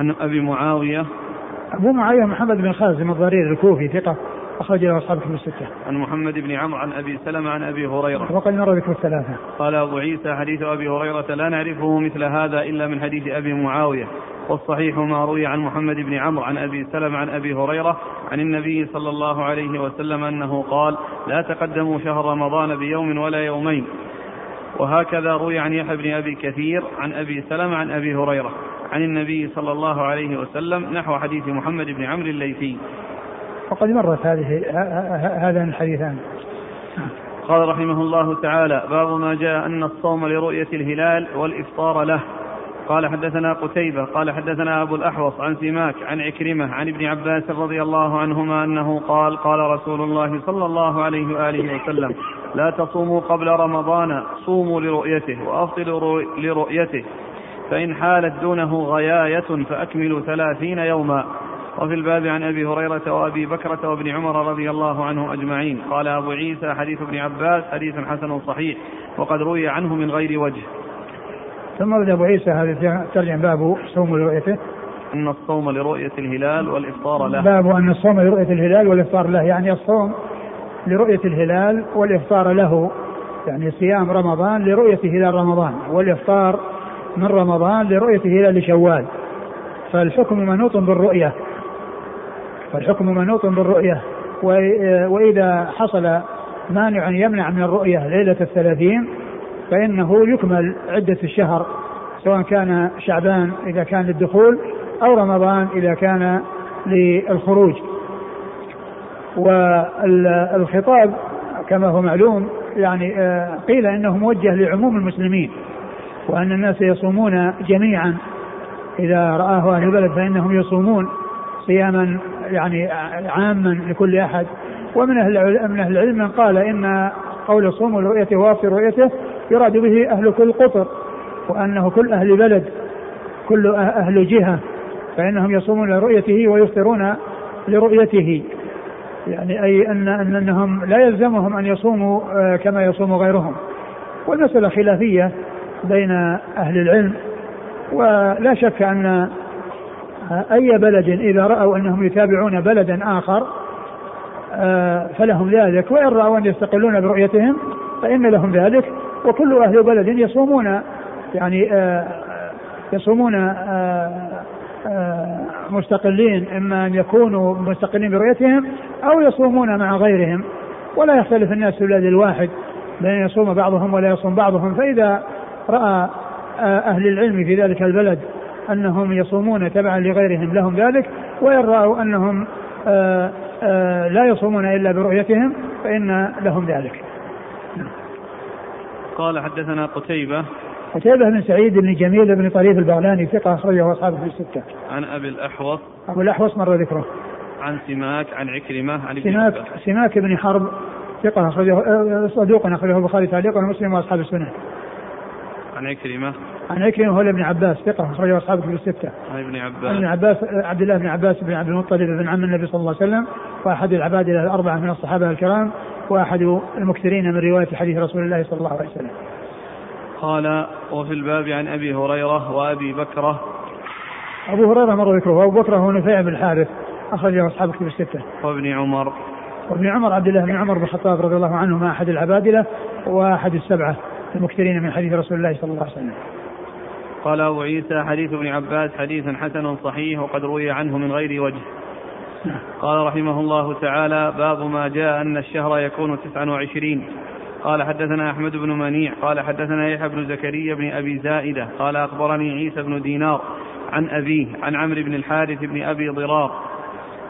عن أبي معاوية أبو معاوية محمد بن خازم الضرير الكوفي ثقة أخرج له أصحاب كتب الستة. عن محمد بن عمرو عن أبي سلمة عن أبي هريرة. وقد مر ذكر الثلاثة. قال أبو عيسى حديث أبي هريرة لا نعرفه مثل هذا إلا من حديث أبي معاوية والصحيح ما روي عن محمد بن عمرو عن أبي سلمة عن أبي هريرة عن النبي صلى الله عليه وسلم أنه قال لا تقدموا شهر رمضان بيوم ولا يومين وهكذا روي عن يحيى بن أبي كثير عن أبي سلمة عن أبي هريرة عن النبي صلى الله عليه وسلم نحو حديث محمد بن عمرو الليثي. وقد مرت هذه هذان الحديثان. قال رحمه الله تعالى باب ما جاء أن الصوم لرؤية الهلال والإفطار له. قال حدثنا قتيبة قال حدثنا أبو الأحوص عن سماك عن عكرمة عن ابن عباس رضي الله عنهما أنه قال قال رسول الله صلى الله عليه وآله وسلم لا تصوموا قبل رمضان صوموا لرؤيته وأفطروا لرؤيته فإن حالت دونه غياية فأكملوا ثلاثين يوما وفي الباب عن أبي هريرة وأبي بكرة وابن عمر رضي الله عنهم أجمعين قال أبو عيسى حديث ابن عباس حديث حسن صحيح وقد روي عنه من غير وجه. ثم ورد أبو عيسى هذا ترجم باب صوم لرؤيته. إن الصوم لرؤية الهلال والإفطار له. باب أن الصوم لرؤية الهلال والإفطار له يعني الصوم لرؤية الهلال والإفطار له يعني صيام رمضان لرؤية هلال رمضان والإفطار من رمضان لرؤيه هلال شوال. فالحكم منوط بالرؤية. والحكم منوط بالرؤية. وإذا حصل مانع يمنع من الرؤية ليلة الثلاثين فإنه يكمل عدة الشهر سواء كان شعبان إذا كان للدخول أو رمضان إذا كان للخروج. والخطاب كما هو معلوم يعني آه، قيل إنه موجه لعموم المسلمين. وأن الناس يصومون جميعا. إذا رآه أهل البلد فإنهم يصومون صياما يعني عاما لكل أحد. ومن أهل من أهل العلم من قال إن قول صوم رؤيته وافطر رؤيته يراد به أهل كل قطر وأنه كل أهل بلد كل أهل جهة. فإنهم يصومون لرؤيته ويفطرون لرؤيته. يعني أي أن أن أنهم لا يلزمهم أن يصوموا آه، كما يصوم غيرهم. والمسألة خلافية. بين أهل العلم ولا شك أن آه، أي بلد إذا رأوا أنهم يتابعون بلدا آخر آه، فلهم ذلك. وإن رأوا أن يستقلون برؤيتهم فإن لهم ذلك. وكل أهل بلد يصومون يعني يصومون مستقلين إما أن يكونوا مستقلين برؤيتهم أو يصومون مع غيرهم. ولا يختلف الناس في البلد الواحد بين يصوم بعضهم ولا يصوم بعضهم. فإذا رأى أهل العلم في ذلك البلد أنهم يصومون تبعا لغيرهم لهم ذلك وإن رأوا أنهم لا يصومون إلا برؤيتهم فإن لهم ذلك. قال حدثنا قتيبة قتيبة بن سعيد بن جميل بن طريف البغلاني ثقة أخرجه أصحابه في الستة. عن أبي الأحوص أبو الأحوص مر ذكره. عن سماك عن عكرمة عن سماك سماك بن حرب ثقة أخرجه آه، صدوق أخرجه البخاري تعليقا ومسلم وأصحاب السنة. عن عكرمة عن عكرمة هو ابن عباس ثقة أخرجه أصحابه في الستة. عن ابن عباس. عن ابن عباس عبد الله بن عباس بن عبد المطلب بن عم النبي صلى الله عليه وسلم وأحد العباد الأربعة من الصحابة الكرام وأحد المكثرين من رواية حديث رسول الله صلى الله عليه وسلم. قال وفي الباب عن أبي هريرة وأبي بكرة. أبو هريرة مر ذكره وأبو بكر هو نفيع بن الحارث أخرجه أصحاب كتب الستة. وابن عمر. وابن عمر عبد الله بن عمر بن الخطاب رضي الله عنهما أحد العبادله وأحد السبعة. المكثرين من حديث رسول الله صلى الله عليه وسلم. قال أبو عيسى حديث ابن عباس حديث حسن صحيح وقد روي عنه من غير وجه. قال رحمه الله تعالى باب ما جاء أن الشهر يكون تسعا وعشرين قال حدثنا أحمد بن منيع قال حدثنا يحيى بن زكريا بن أبي زائدة قال أخبرني عيسى بن دينار عن أبيه عن عمرو بن الحارث بن أبي ضرار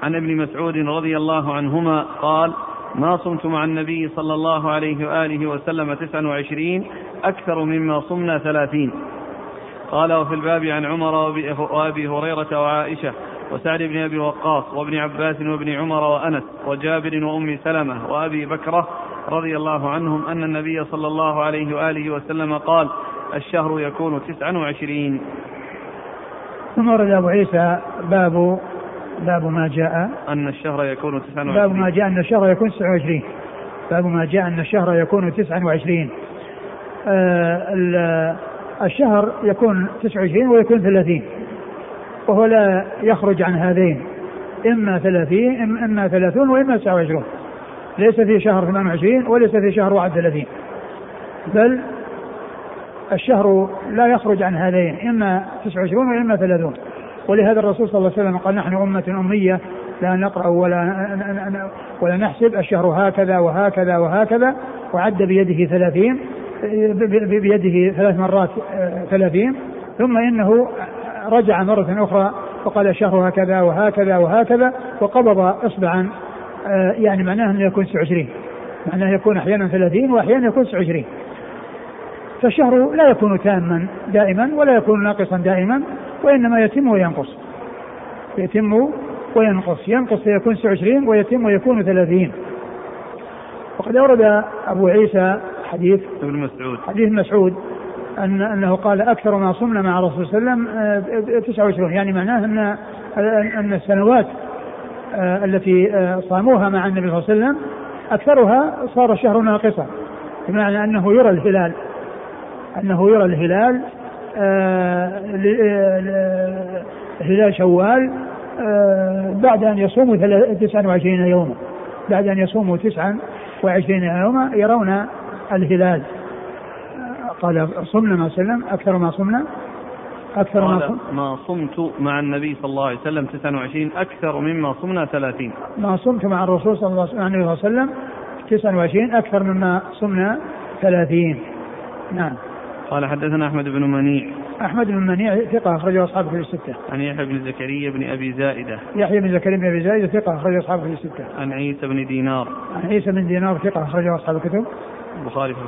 عن ابن مسعود رضي الله عنهما قال ما صمت مع النبي صلى الله عليه وآله وسلم تسعا وعشرين أكثر مما صمنا ثلاثين. قال وفي الباب عن عمر وأبي هريرة وعائشة وسعد بن أبي وقاص وابن عباس وابن عمر وأنس وجابر وأم سلمة وأبي بكرة رضي الله عنهم أن النبي صلى الله عليه وآله وسلم قال الشهر يكون تسعا وعشرين. ثم ورد أبو عيسى باب باب ما جاء أن الشهر يكون تسعا وعشرين. باب ما جاء أن الشهر يكون تسعا وعشرين. باب ما جاء أن الشهر يكون تسعا وعشرين. آه الشهر يكون تسعة وعشرين ويكون ثلاثين. وهو لا يخرج عن هذين. إما ثلاثين إما ثلاثون وإما تسعة وعشرون. ليس في شهر 28 وليس في شهر 31 بل الشهر لا يخرج عن هذين. إما 29 وإما 30 ولهذا الرسول صلى الله عليه وسلم قال نحن أمة أمية لا نقرأ ولا ولا نحسب الشهر هكذا وهكذا وهكذا وعد بيده 30 بيده ثلاث مرات 30 ثم إنه رجع مرة أخرى وقال الشهر هكذا وهكذا وهكذا وقبض اصبعا آه، يعني معناه أنه يكون 29 معناه يكون أحيانا 30 واحيانا يكون 29 فالشهر لا يكون تاما دائما ولا يكون ناقصا دائما. وإنما يتم وينقص. يتم وينقص. ينقص فيكون 29 ويتم ويكون 30 وقد أورد أبو عيسى حديث ابن مسعود. حديث مسعود أن أنه قال أكثر ما صمنا مع الرسول صلى الله عليه وسلم 29 آه، يعني معناه أن أن السنوات آه، التي آه، صاموها مع النبي صلى الله عليه وسلم أكثرها صار الشهر ناقصا بمعنى أنه يرى الهلال أنه يرى الهلال آه، هلال شوال بعد أن يصوموا 29 يوما. بعد أن يصوموا 29 يوما يرون الهلال. قال صمنا ما سلم أكثر ما صمنا أكثر ما ما صمت مع النبي صلى الله عليه وسلم 29 أكثر مما صمنا 30 ما صمت مع الرسول صلى الله عليه وسلم 29 أكثر مما صمنا 30 نعم. قال حدثنا أحمد بن منيع أحمد بن منيع ثقة أخرجه أصحابه في الستة. عن يحيى بن زكريا بن أبي زائدة. يحيى بن زكريا بن أبي زائدة ثقة أخرجه أصحابه في الستة. عن عيسى بن دينار. عن عيسى بن دينار ثقة أخرجه أصحاب الكتب. البخاري في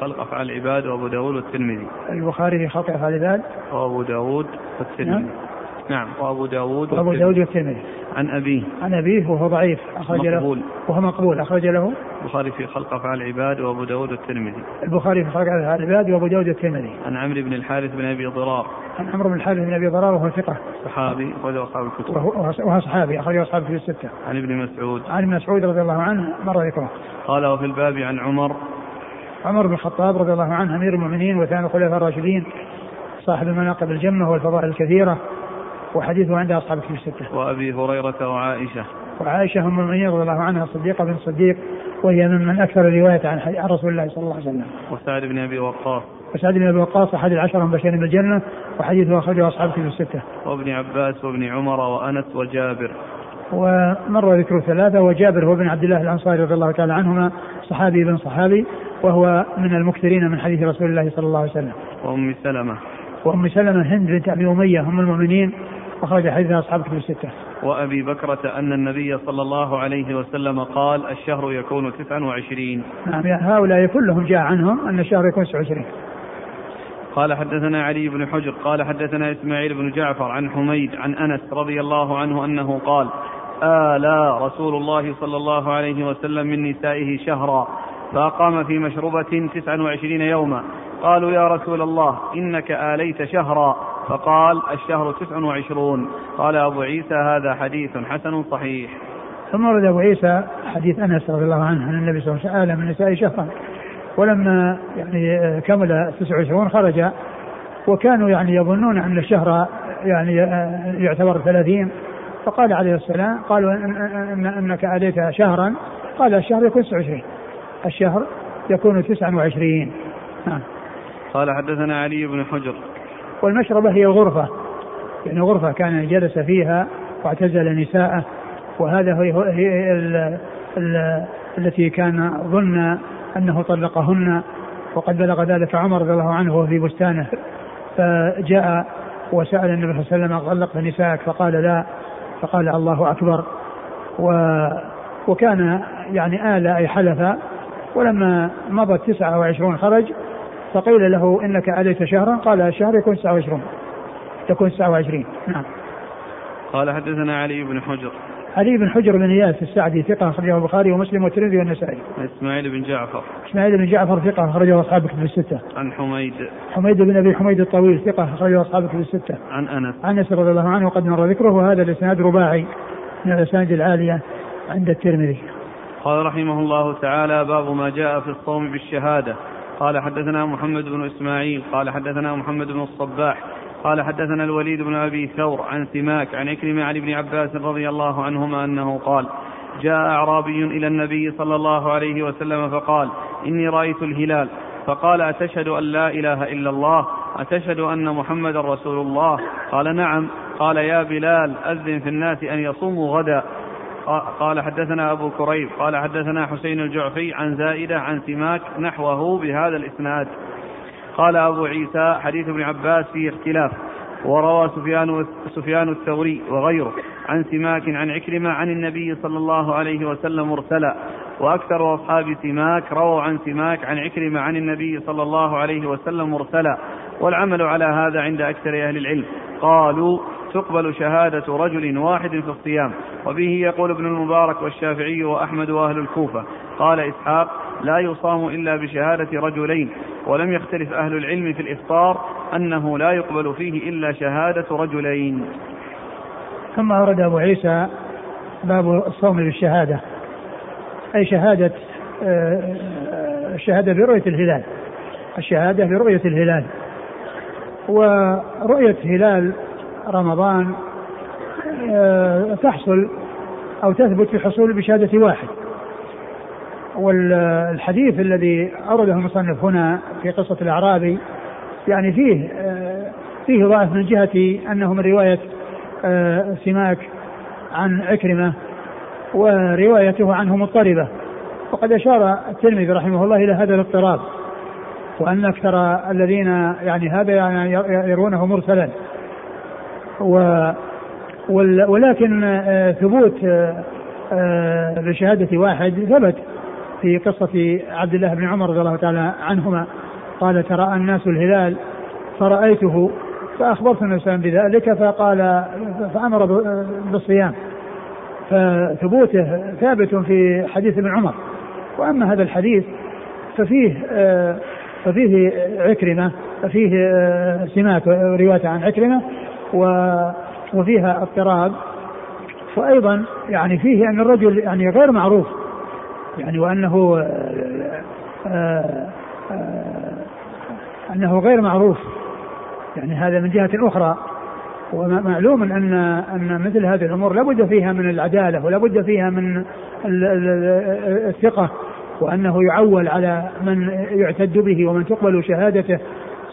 خلق أفعال العباد وأبو داود والترمذي البخاري في خلق أفعال العباد وأبو داود والترمذي نعم. نعم وأبو داود وأبو داود والترمذي عن أبيه. عن أبيه وهو ضعيف أخرج له. وهو مقبول أخرج له. البخاري في خلق أفعال العباد وأبو داود الترمذي البخاري في خلق أفعال العباد وأبو داود الترمذي عن عمرو بن الحارث بن أبي ضرار. عن عمرو بن الحارث بن أبي ضرار وهو ثقة. صحابي أخرجه أصحاب الكتب. وهو صحابي أخرجه أصحاب الكتب الستة. عن ابن مسعود. عن ابن مسعود رضي الله عنه مر ذكره قال وفي الباب عن عمر. عمر بن الخطاب رضي الله عنه أمير المؤمنين وثاني الخلفاء الراشدين صاحب المناقب الجمة والفضائل الكثيرة. وحديثه عند أصحاب الكتب الستة. وأبي هريرة وعائشة. وعائشة ام المؤمنين رضي الله عنها الصديقه بن الصديق وهي ممن أكثر الروايه عن عن رسول الله صلى الله عليه وسلم. وسعد بن أبي وقاص. وسعد بن أبي وقاص أحد العشره المبشرين بالجنه وحديثه أخرجه أصحاب الكتب الستة. وابن عباس وابن عمر وأنس وجابر. ومر ذكر ثلاثة وجابر هو بن عبد الله الأنصاري رضي الله تعالى عنهما صحابي بن صحابي وهو من المكثرين من حديث رسول الله صلى الله عليه وسلم. وأم سلمة. وأم سلمة هند بنت أبي أمية هم المؤمنين أخرج حديث أصحاب كتب الستة. وأبي بكرة أن النبي صلى الله عليه وسلم قال الشهر يكون 29 نعم هؤلاء كلهم جاء عنهم أن الشهر يكون 29 قال حدثنا علي بن حجر قال حدثنا إسماعيل بن جعفر عن حميد عن أنس رضي الله عنه أنه قال آلى رسول الله صلى الله عليه وسلم من نسائه شهرا فأقام في مشربة 29 يوما. قالوا يا رسول الله إنك آليت شهرا. فقال الشهر تسع وعشرون. قال أبو عيسى هذا حديث حسن صحيح. ثم ورد أبو عيسى حديث أنس رضي الله عنه أن النبي صلى الله عليه وسلم من النساء شهرا. ولما يعني كمل 29 خرج. وكانوا يعني يظنون أن الشهر يعني يعتبر 30 فقال عليه السلام قالوا إن إنك أديت شهرا. قال الشهر يكون 29 الشهر يكون 29 نعم قال حدثنا علي بن حجر. والمشربة هي الغرفة يعني غرفة كان جلس فيها واعتزل نساءه وهذا هي, هي ال ال التي كان ظن أنه طلقهن وقد بلغ ذلك عمر رضي الله عنه وهو في بستانه. فجاء وسأل النبي صلى الله عليه وسلم طلقت نساءك؟ فقال لا. فقال الله أكبر. و وكان يعني آل أي حلف ولما مضت تسعة وعشرون خرج فقيل له إنك اليت شهرا قال الشهر يكون 29 يكون 29 نعم قال حدثنا علي بن حجر علي بن حجر بن إياس السعدي ثقة أخرجه البخاري ومسلم والترمذي والنسائي. إسماعيل بن جعفر. إسماعيل بن جعفر ثقة أخرجه أصحاب الكتب الستة. عن حميد. حميد بن أبي حميد الطويل ثقة أخرجه أصحاب الكتب الستة. عن أنس. عن أنس رضي الله عنه وقد مر ذكره وهذا الإسناد رباعي من الأسانيد العالية عند الترمذي. قال رحمه الله تعالى باب ما جاء في الصوم بالشهادة قال حدثنا محمد بن إسماعيل قال حدثنا محمد بن الصباح قال حدثنا الوليد بن أبي ثور عن سماك عن عكرمة عن ابن عباس رضي الله عنهما أنه قال جاء أعرابي إلى النبي صلى الله عليه وسلم فقال إني رأيت الهلال. فقال أتشهد أن لا إله إلا الله؟ أتشهد أن محمدا رسول الله؟ قال نعم. قال يا بلال أذن في الناس أن يصوموا غدا. قال حدثنا أبو كريب قال حدثنا حسين الجعفي عن زائدة عن سماك نحوه بهذا الإسناد. قال أبو عيسى حديث ابن عباس فيه اختلاف وروى سفيان سفيان الثوري وغيره عن سماك عن عكرمة عن النبي صلى الله عليه وسلم مرسلا وأكثر أصحاب سماك رووا عن سماك عن عكرمة عن النبي صلى الله عليه وسلم مرسلا والعمل على هذا عند أكثر أهل العلم. قالوا تقبل شهادة رجل واحد في الصيام. وبه يقول ابن المبارك والشافعي وأحمد وأهل الكوفة. قال إسحاق لا يصام إلا بشهادة رجلين. ولم يختلف أهل العلم في الإفطار أنه لا يقبل فيه إلا شهادة رجلين. ثم أورد أبو عيسى باب الصوم بالشهادة. أي شهادة الشهادة آه، برؤية الهلال. الشهادة برؤية الهلال. ورؤية هلال رمضان آه، تحصل أو تثبت في حصول بشهادة واحد. والحديث الذي أورده المصنف هنا في قصة الأعرابي يعني فيه آه، فيه ضعف من جهة أنه من رواية آه، سماك عن عكرمة وروايته عنه مضطربة. وقد أشار الترمذي رحمه الله إلى هذا الاضطراب وأن أكثر الذين يعني هذا يعني يرونه مرسلا. و ولكن آه، ثبوت بشهادة آه، واحد ثبت في قصة عبد الله بن عمر رضي الله تعالى عنهما. قال تراءى الناس الهلال فرأيته فأخبرت وسلم بذلك فقال فأمر بالصيام. فثبوته ثابت في حديث ابن عمر. وأما هذا الحديث ففيه آه ففيه عكرمة ففيه آه سمات رواية عن عكرمة وفيها اضطراب وأيضا يعني فيه أن الرجل يعني غير معروف. يعني وأنه آه آه آه أنه غير معروف. يعني هذا من جهة أخرى. ومعلوم أن أن مثل هذه الأمور لابد فيها من العدالة ولابد فيها من الثقة وأنه يعول على من يعتد به ومن تقبل شهادته.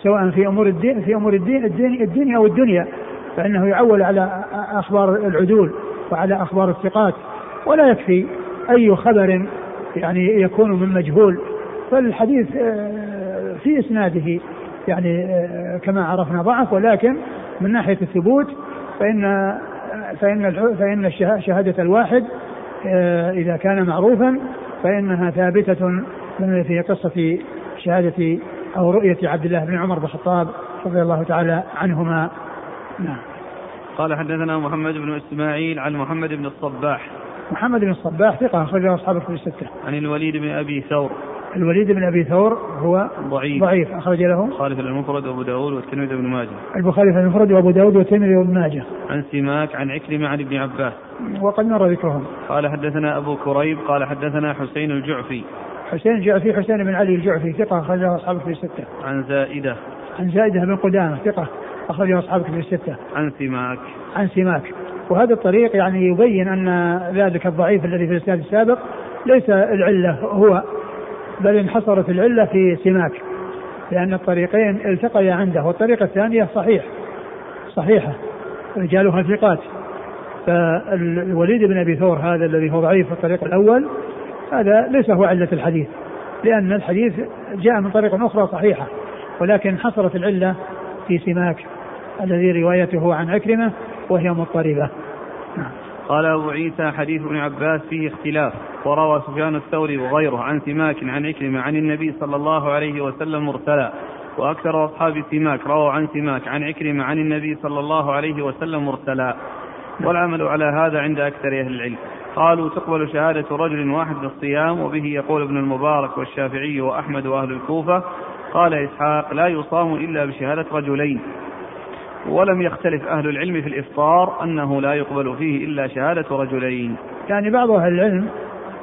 سواء في أمور الدين في أمور الدين الدين الدنيا أو الدنيا فإنه يعول على أخبار العدول وعلى أخبار الثقات. ولا يكفي أي خبر يعني يكون من مجهول. فالحديث آه، في إسناده يعني آه، كما عرفنا ضعف ولكن من ناحية الثبوت فإن فإن فإن شهادة الواحد آه، إذا كان معروفا فإنها ثابتة في قصه شهاده أو رؤية عبد الله بن عمر بن الخطاب رضي الله تعالى عنهما نعم قال حدثنا محمد بن إسماعيل عن محمد بن الصباح محمد بن الصباح ثقة أخرجه أصحاب الكتب الستة. عن الوليد بن أبي ثور. الوليد بن أبي ثور هو ضعيف ضعيف أخرج له خالف المفرد وأبو داود والترمذي وابن ماجه. البخاري في المفرد وأبو داود والترمذي وابن ماجه. عن سماك عن عكرمة عن ابن عباس. وقد مر ذكرهم. قال حدثنا أبو كريب قال حدثنا حسين الجعفي. حسين الجعفي حسين بن علي الجعفي ثقة أخرجه أصحاب الكتب الستة. عن زائدة. عن زائدة بن قدامة ثقة أخرجه أصحاب الكتب الستة. عن سماك. عن سماك. وهذا الطريق يعني يبين أن ذلك الضعيف الذي في الإسناد السابق ليس العلة هو بل انحصرت العلة في سماك لأن الطريقين التقيا عنده والطريقة الثانية صحيح صحيحة رجالها ثقات فالوليد بن أبي ثور هذا الذي هو ضعيف في الطريق الأول هذا ليس هو علة الحديث لأن الحديث جاء من طريق أخرى صحيحة ولكن حصرت العلة في سماك الذي روايته عن عكرمة وهي مضطربة. قال أبو عيسى حديث ابن عباس فيه اختلاف وروى سفيان الثوري وغيره عن سماك عن عكرمة عن النبي صلى الله عليه وسلم مرسلا وأكثر أصحاب سماك رووا عن سماك عن عكرمة عن النبي صلى الله عليه وسلم مرسلا والعمل على هذا عند أكثر أهل العلم قالوا تقبل شهادة رجل واحد بالصيام وبه يقول ابن المبارك والشافعي وأحمد وأهل الكوفة قال إسحاق لا يصام إلا بشهادة رجلين. ولم يختلف أهل العلم في الإفطار أنه لا يقبل فيه إلا شهادة رجلين. يعني بعض أهل العلم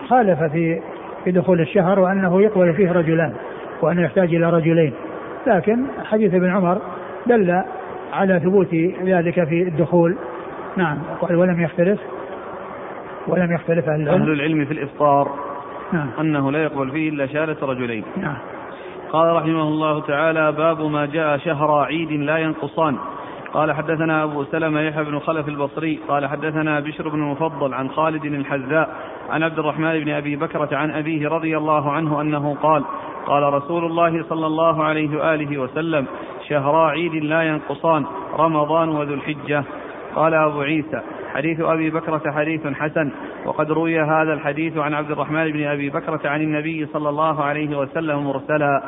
خالف في في دخول الشهر وأنه يقبل فيه رجلان وأنه يحتاج إلى رجلين. لكن حديث ابن عمر دل على ثبوت ذلك في الدخول. نعم ولم يختلف. ولم يختلف أهل العلم. أهل العلم في الإفطار نعم. أنه لا يقبل فيه إلا شهادة رجلين. نعم. قال رحمه الله تعالى باب ما جاء شهر عيد لا ينقصان. قال حدثنا أبو سلمة يحيى بن خلف البصري قال حدثنا بشر بن المفضل عن خالد الحذاء عن عبد الرحمن بن أبي بكرة عن أبيه رضي الله عنه أنه قال قال رسول الله صلى الله عليه وآله وسلم شهرا عيد لا ينقصان رمضان وذو الحجة. قال أبو عيسى حديث أبي بكرة حديث حسن وقد روي هذا الحديث عن عبد الرحمن بن أبي بكرة عن النبي صلى الله عليه وسلم مرسلا.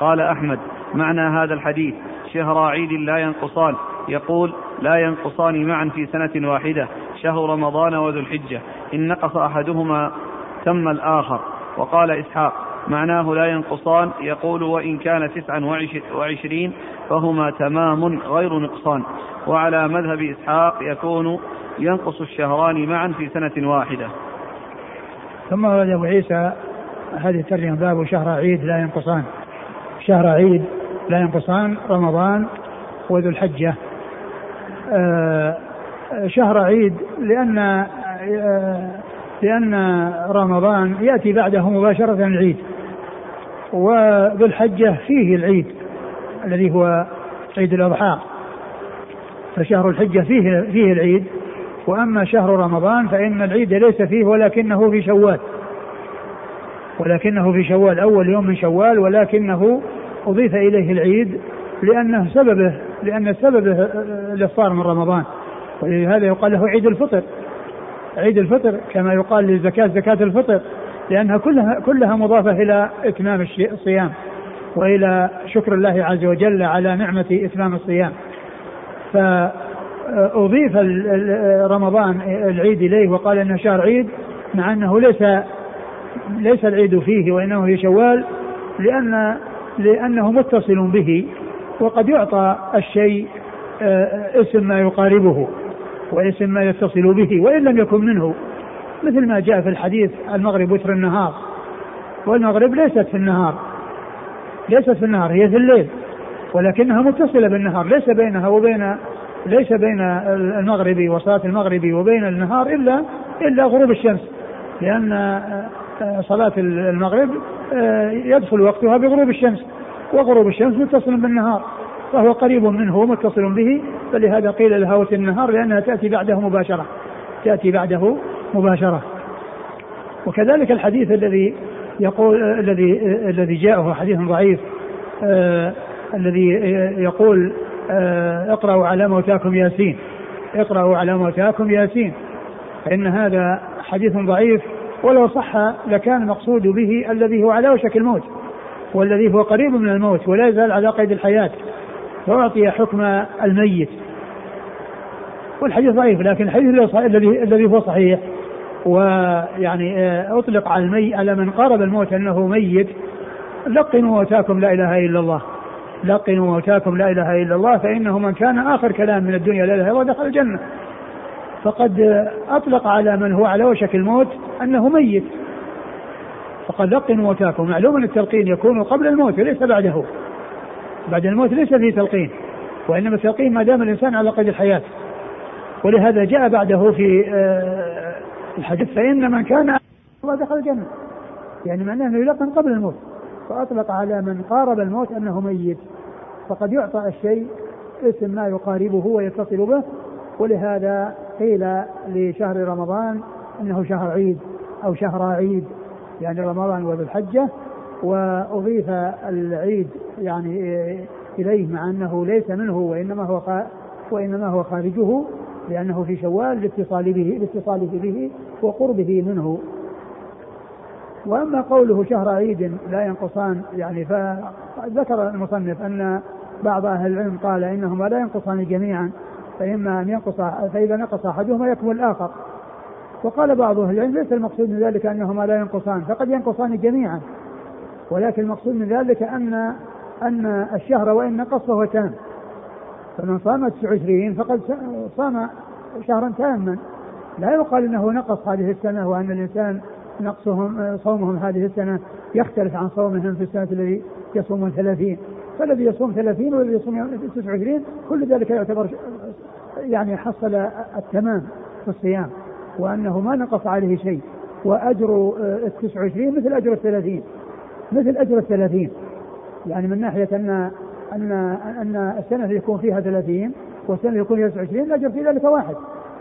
قال أحمد معنى هذا الحديث شهر عيد لا ينقصان. يقول لا ينقصان معا في سنة واحدة شهر رمضان وذو الحجة. إن نقص أحدهما تم الآخر. وقال إسحاق معناه لا ينقصان. يقول وإن كان تسعا وعشرين فهما تمام غير نقصان. وعلى مذهب إسحاق يكون ينقص الشهران معا في سنة واحدة. ثم ورد أبو عيسى هذه الترجمة باب شهر عيد لا ينقصان. شهر عيد لا ينقصان رمضان وذو الحجة. آه، شهر عيد لأن آه، لأن رمضان يأتي بعده مباشرة العيد. وذو الحجة فيه العيد الذي هو عيد الأضحى. فشهر الحجة فيه فيه العيد. وأما شهر رمضان فإن العيد ليس فيه ولكنه في شوال. ولكنه في شوال أول يوم من شوال ولكنه أضيف إليه العيد لأنه سببه لأن سببه الإفطار من رمضان. ولهذا يقال له عيد الفطر. عيد الفطر كما يقال للزكاة زكاة الفطر لأنها كلها كلها مضافة إلى إتمام الصيام وإلى شكر الله عز وجل على نعمة إتمام الصيام. فأضيف رمضان العيد إليه وقال أنه شهر عيد مع أنه ليس ليس العيد فيه وإنه في شوال لأن لأنه متصل به وقد يعطى الشيء آه، اسم ما يقاربه واسم ما يتصل به وإن لم يكن منه مثل ما جاء في الحديث المغرب وتر النهار والمغرب ليست في النهار ليست في النهار هي في الليل ولكنها متصلة بالنهار ليس بينها وبين ليس بين المغرب وصلاة المغرب وبين النهار إلا إلا غروب الشمس. لأن آه، صلاة المغرب آه، يدخل وقتها بغروب الشمس. وغروب الشمس متصل بالنهار فهو قريب منه ومتصل به. فلهذا قيل لها النهار لأنها تأتي بعده مباشرة. تأتي بعده مباشرة. وكذلك الحديث الذي يقول الذي الذي جاءه حديث ضعيف آه الذي يقول آه اقرأوا على موتاكم ياسين. اقرأوا على موتاكم ياسين. فإن هذا حديث ضعيف ولو صح لكان المقصود به الذي هو على وشك الموت والذي هو قريب من الموت ولا يزال على قيد الحياة فأعطي حكم الميت. والحديث ضعيف لكن الحديث الذي الذي هو صحيح ويعني آه، أطلق على المي على من قارب الموت أنه ميت. لقنوا موتاكم لا إله إلا الله. لقنوا موتاكم لا إله إلا الله فإنه من كان آخر كلام من الدنيا لا إله إلا الله دخل الجنة. فقد أطلق على من هو على وشك الموت أنه ميت. فقد لقنوا موتاكم معلوم أن التلقين يكون قبل الموت وليس بعده. بعد الموت ليس فيه تلقين وإنما التلقين ما دام الإنسان على قيد الحياة. ولهذا جاء بعده في آه، الحديث فإن من كان الله دخل الجنة. يعني معناه أنه يلقن قبل الموت. فأطلق على من قارب الموت أنه ميت. فقد يعطى الشيء اسم ما يقاربه ويتصل به ولهذا قيل لشهر رمضان إنه شهر عيد أو شهر عيد يعني رمضان وذو الحجه وأضيف العيد يعني إليه مع أنه ليس منه وإنما هو وإنما هو خارجه لأنه في شوال لاتصال به لاتصاله به وقربه منه. وأما قوله شهر عيد لا ينقصان يعني فذكر المصنف أن بعض أهل العلم قال إنهما لا ينقصان جميعا فإما أن ينقص فإذا نقص أحدهما يكمل الآخر. وقال بعض أهل العلم ليس المقصود من ذلك أنهما لا ينقصان فقد ينقصان جميعا. ولكن المقصود من ذلك أن أن الشهر وإن نقص فهو تام. فمن صام 29 فقد صام شهرا تاما. لا يقال إنه نقص هذه السنة وأن الإنسان نقصهم صومهم هذه السنة يختلف عن صومهم في السنة الذي يصومون 30 فالذي يصوم 30 والذي يصوم 29 كل ذلك يعتبر يعني حصل التمام في الصيام وأنه ما نقص عليه شيء. وأجر ال 29 مثل أجر ال 30 مثل أجر ال 30 يعني من ناحية أن أن أن السنة اللي يكون فيها 30 والسنة اللي يكون فيها 29 الأجر في ذلك واحد.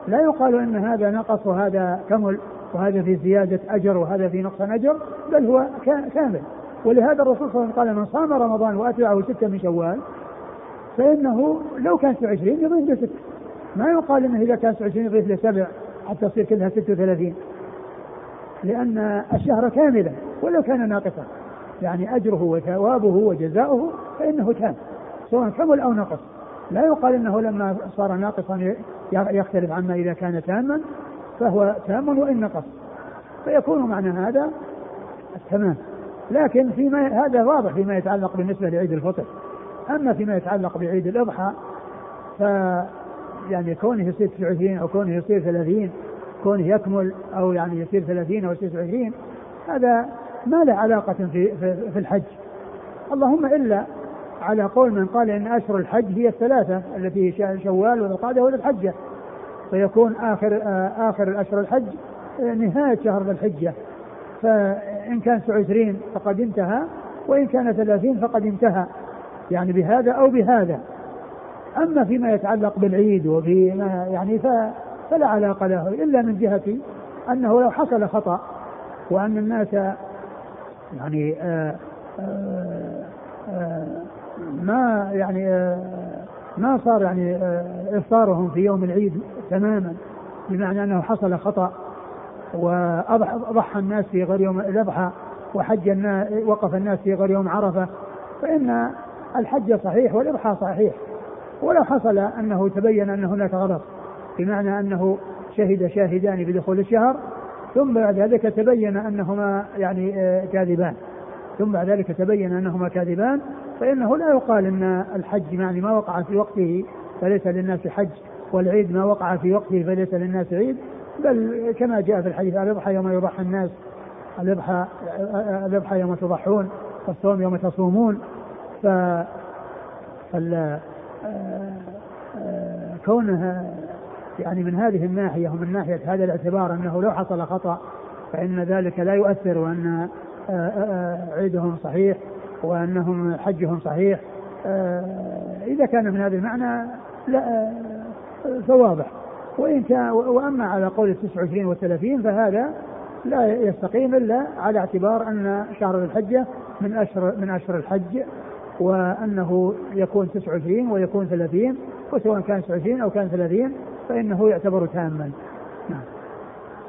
لا يقال إن هذا نقص وهذا كمل. وهذا في زيادة أجر وهذا في نقص أجر بل هو كامل. ولهذا الرسول صلى الله عليه وسلم قال من صام رمضان وأتبعه ستة من شوال فإنه لو كان 29 يضيف له ست ما يقال إنه إذا كان 29 يضيف له سبع حتى تصير كلها 36 لأن الشهر كاملا ولو كان ناقصا. يعني أجره وثوابه وجزاؤه فإنه تام سواء كمل أو نقص. لا يقال إنه لما صار ناقصا يختلف عما إذا كان تاما. فهو تام وإن نقص. فيكون معنى هذا التمام. لكن فيما هذا واضح فيما يتعلق بالنسبة لعيد الفطر. أما فيما يتعلق بعيد الأضحى ف يعني كونه يصير 29 أو كونه يصير 30 كونه يكمل أو يعني يصير 30 أو يصير 29 هذا ما له علاقة في, في, في الحج. اللهم إلا على قول من قال إن أشهر الحج هي الثلاثة التي شوال وذو القعدة وذو الحجة. فيكون آخر آخر الأشهر الحج نهاية شهر ذي الحجة. فإن كان 29 فقد انتهى وإن كان 30 فقد انتهى. يعني بهذا أو بهذا. أما فيما يتعلق بالعيد وفيما يعني فلا علاقة له إلا من جهة أنه لو حصل خطأ وأن الناس يعني آه، آه، ما يعني ما صار يعني إفطارهم في يوم العيد تماما بمعنى أنه حصل خطأ وأضحى الناس في غير يوم الاضحى وحج الناس وقف الناس في غير يوم عرفة فإن الحج صحيح والإضحى صحيح. ولو حصل أنه تبين أن هناك غلط بمعنى أنه شهد شاهدان بدخول الشهر ثم بعد ذلك تبين أنهما يعني آه، كاذبان. ثم بعد ذلك تبين أنهما كاذبان فإنه لا يقال أن الحج يعني ما وقع في وقته فليس للناس حج. والعيد ما وقع في وقته فليس للناس عيد بل كما جاء في الحديث الاضحى يوم يضحى الناس الاضحى الاضحى يوم تضحون والصوم يوم تصومون ف فال كونها يعني من هذه الناحية ومن ناحية هذا الاعتبار أنه لو حصل خطأ فإن ذلك لا يؤثر وأن عيدهم صحيح وأنهم حجهم صحيح. إذا كان من هذا المعنى لا فواضح. وإن كان وأما على قول التسعة وعشرين والثلاثين فهذا لا يستقيم إلا على اعتبار أن شهر الحجة من أشهر من أشهر الحج وأنه يكون 29 ويكون 30 وسواء كان 29 أو كان 30 فإنه يعتبر تاما.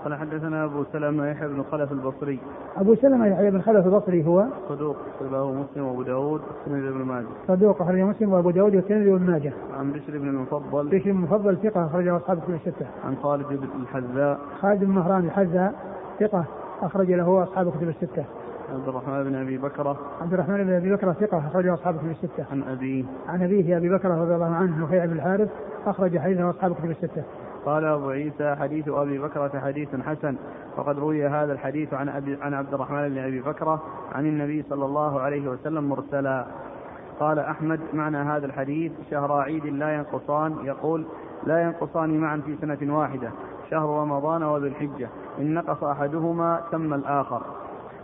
قال حدثنا أبو سلمة يحيى بن خلف البصري. أبو سلمة يحيى بن خلف البصري هو صدوق رواه مسلم وأبو داود والترمذي بن ماجه. صدوق أخرجه مسلم وأبو داود والترمذي بن ماجه. عن بشر بن المفضل. بشر بن المفضل ثقة أخرجه أصحاب كتب الستة. عن خالد بن الحذاء. خالد بن مهران الحذاء ثقة أخرج له أصحاب كتب الستة. عبد الرحمن بن أبي بكرة عبد الرحمن بن أبي بكرة ثقة أخرجه أصحاب كتب الستة. عن أبيه عن أبيه أبي بكرة رضي الله عنه نفيع بن الحارث أخرج حديثه أصحاب كتب الستة. قال أبو عيسى حديث أبي بكرة حديث حسن. وقد روي هذا الحديث عن أبي عن عبد الرحمن بن أبي بكرة عن النبي صلى الله عليه وسلم مرسلا. قال أحمد معنى هذا الحديث شهر عيد لا ينقصان يقول لا ينقصان معا في سنة واحدة شهر رمضان وذو الحجة. إن نقص أحدهما تم الآخر.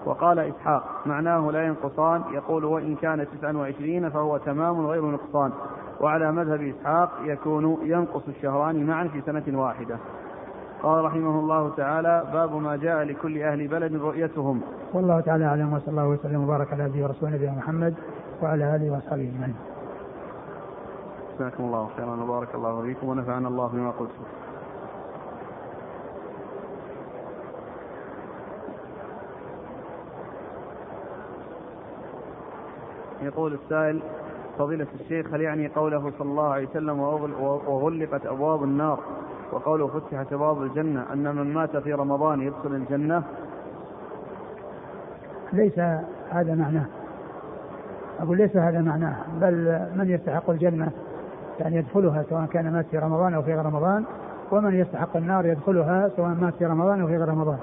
وقال إسحاق معناه لا ينقصان يقول وإن كان تسعا وعشرين فهو تمام غير نقصان. وعلى مذهب إسحاق يكون ينقص الشهران معا في سنة واحدة. قال رحمه الله تعالى باب ما جاء لكل أهل بلد رؤيتهم. والله تعالى أعلم وصلى الله وسلم وبارك على عبده ورسوله نبينا محمد وعلى آله وأصحابه أجمعين. جزاكم الله خيرا وبارك الله فيكم ونفعنا الله بما قلتم. يقول السائل فضيلة الشيخ هل يعني قوله صلى الله عليه وسلم وغلقت أبواب النار وقوله فتحت أبواب الجنة أن من مات في رمضان يدخل الجنة؟ ليس هذا معناه. أقول ليس هذا معناه بل من يستحق الجنة يعني يدخلها سواء كان مات في رمضان أو في غير رمضان ومن يستحق النار يدخلها سواء مات في رمضان أو في غير رمضان.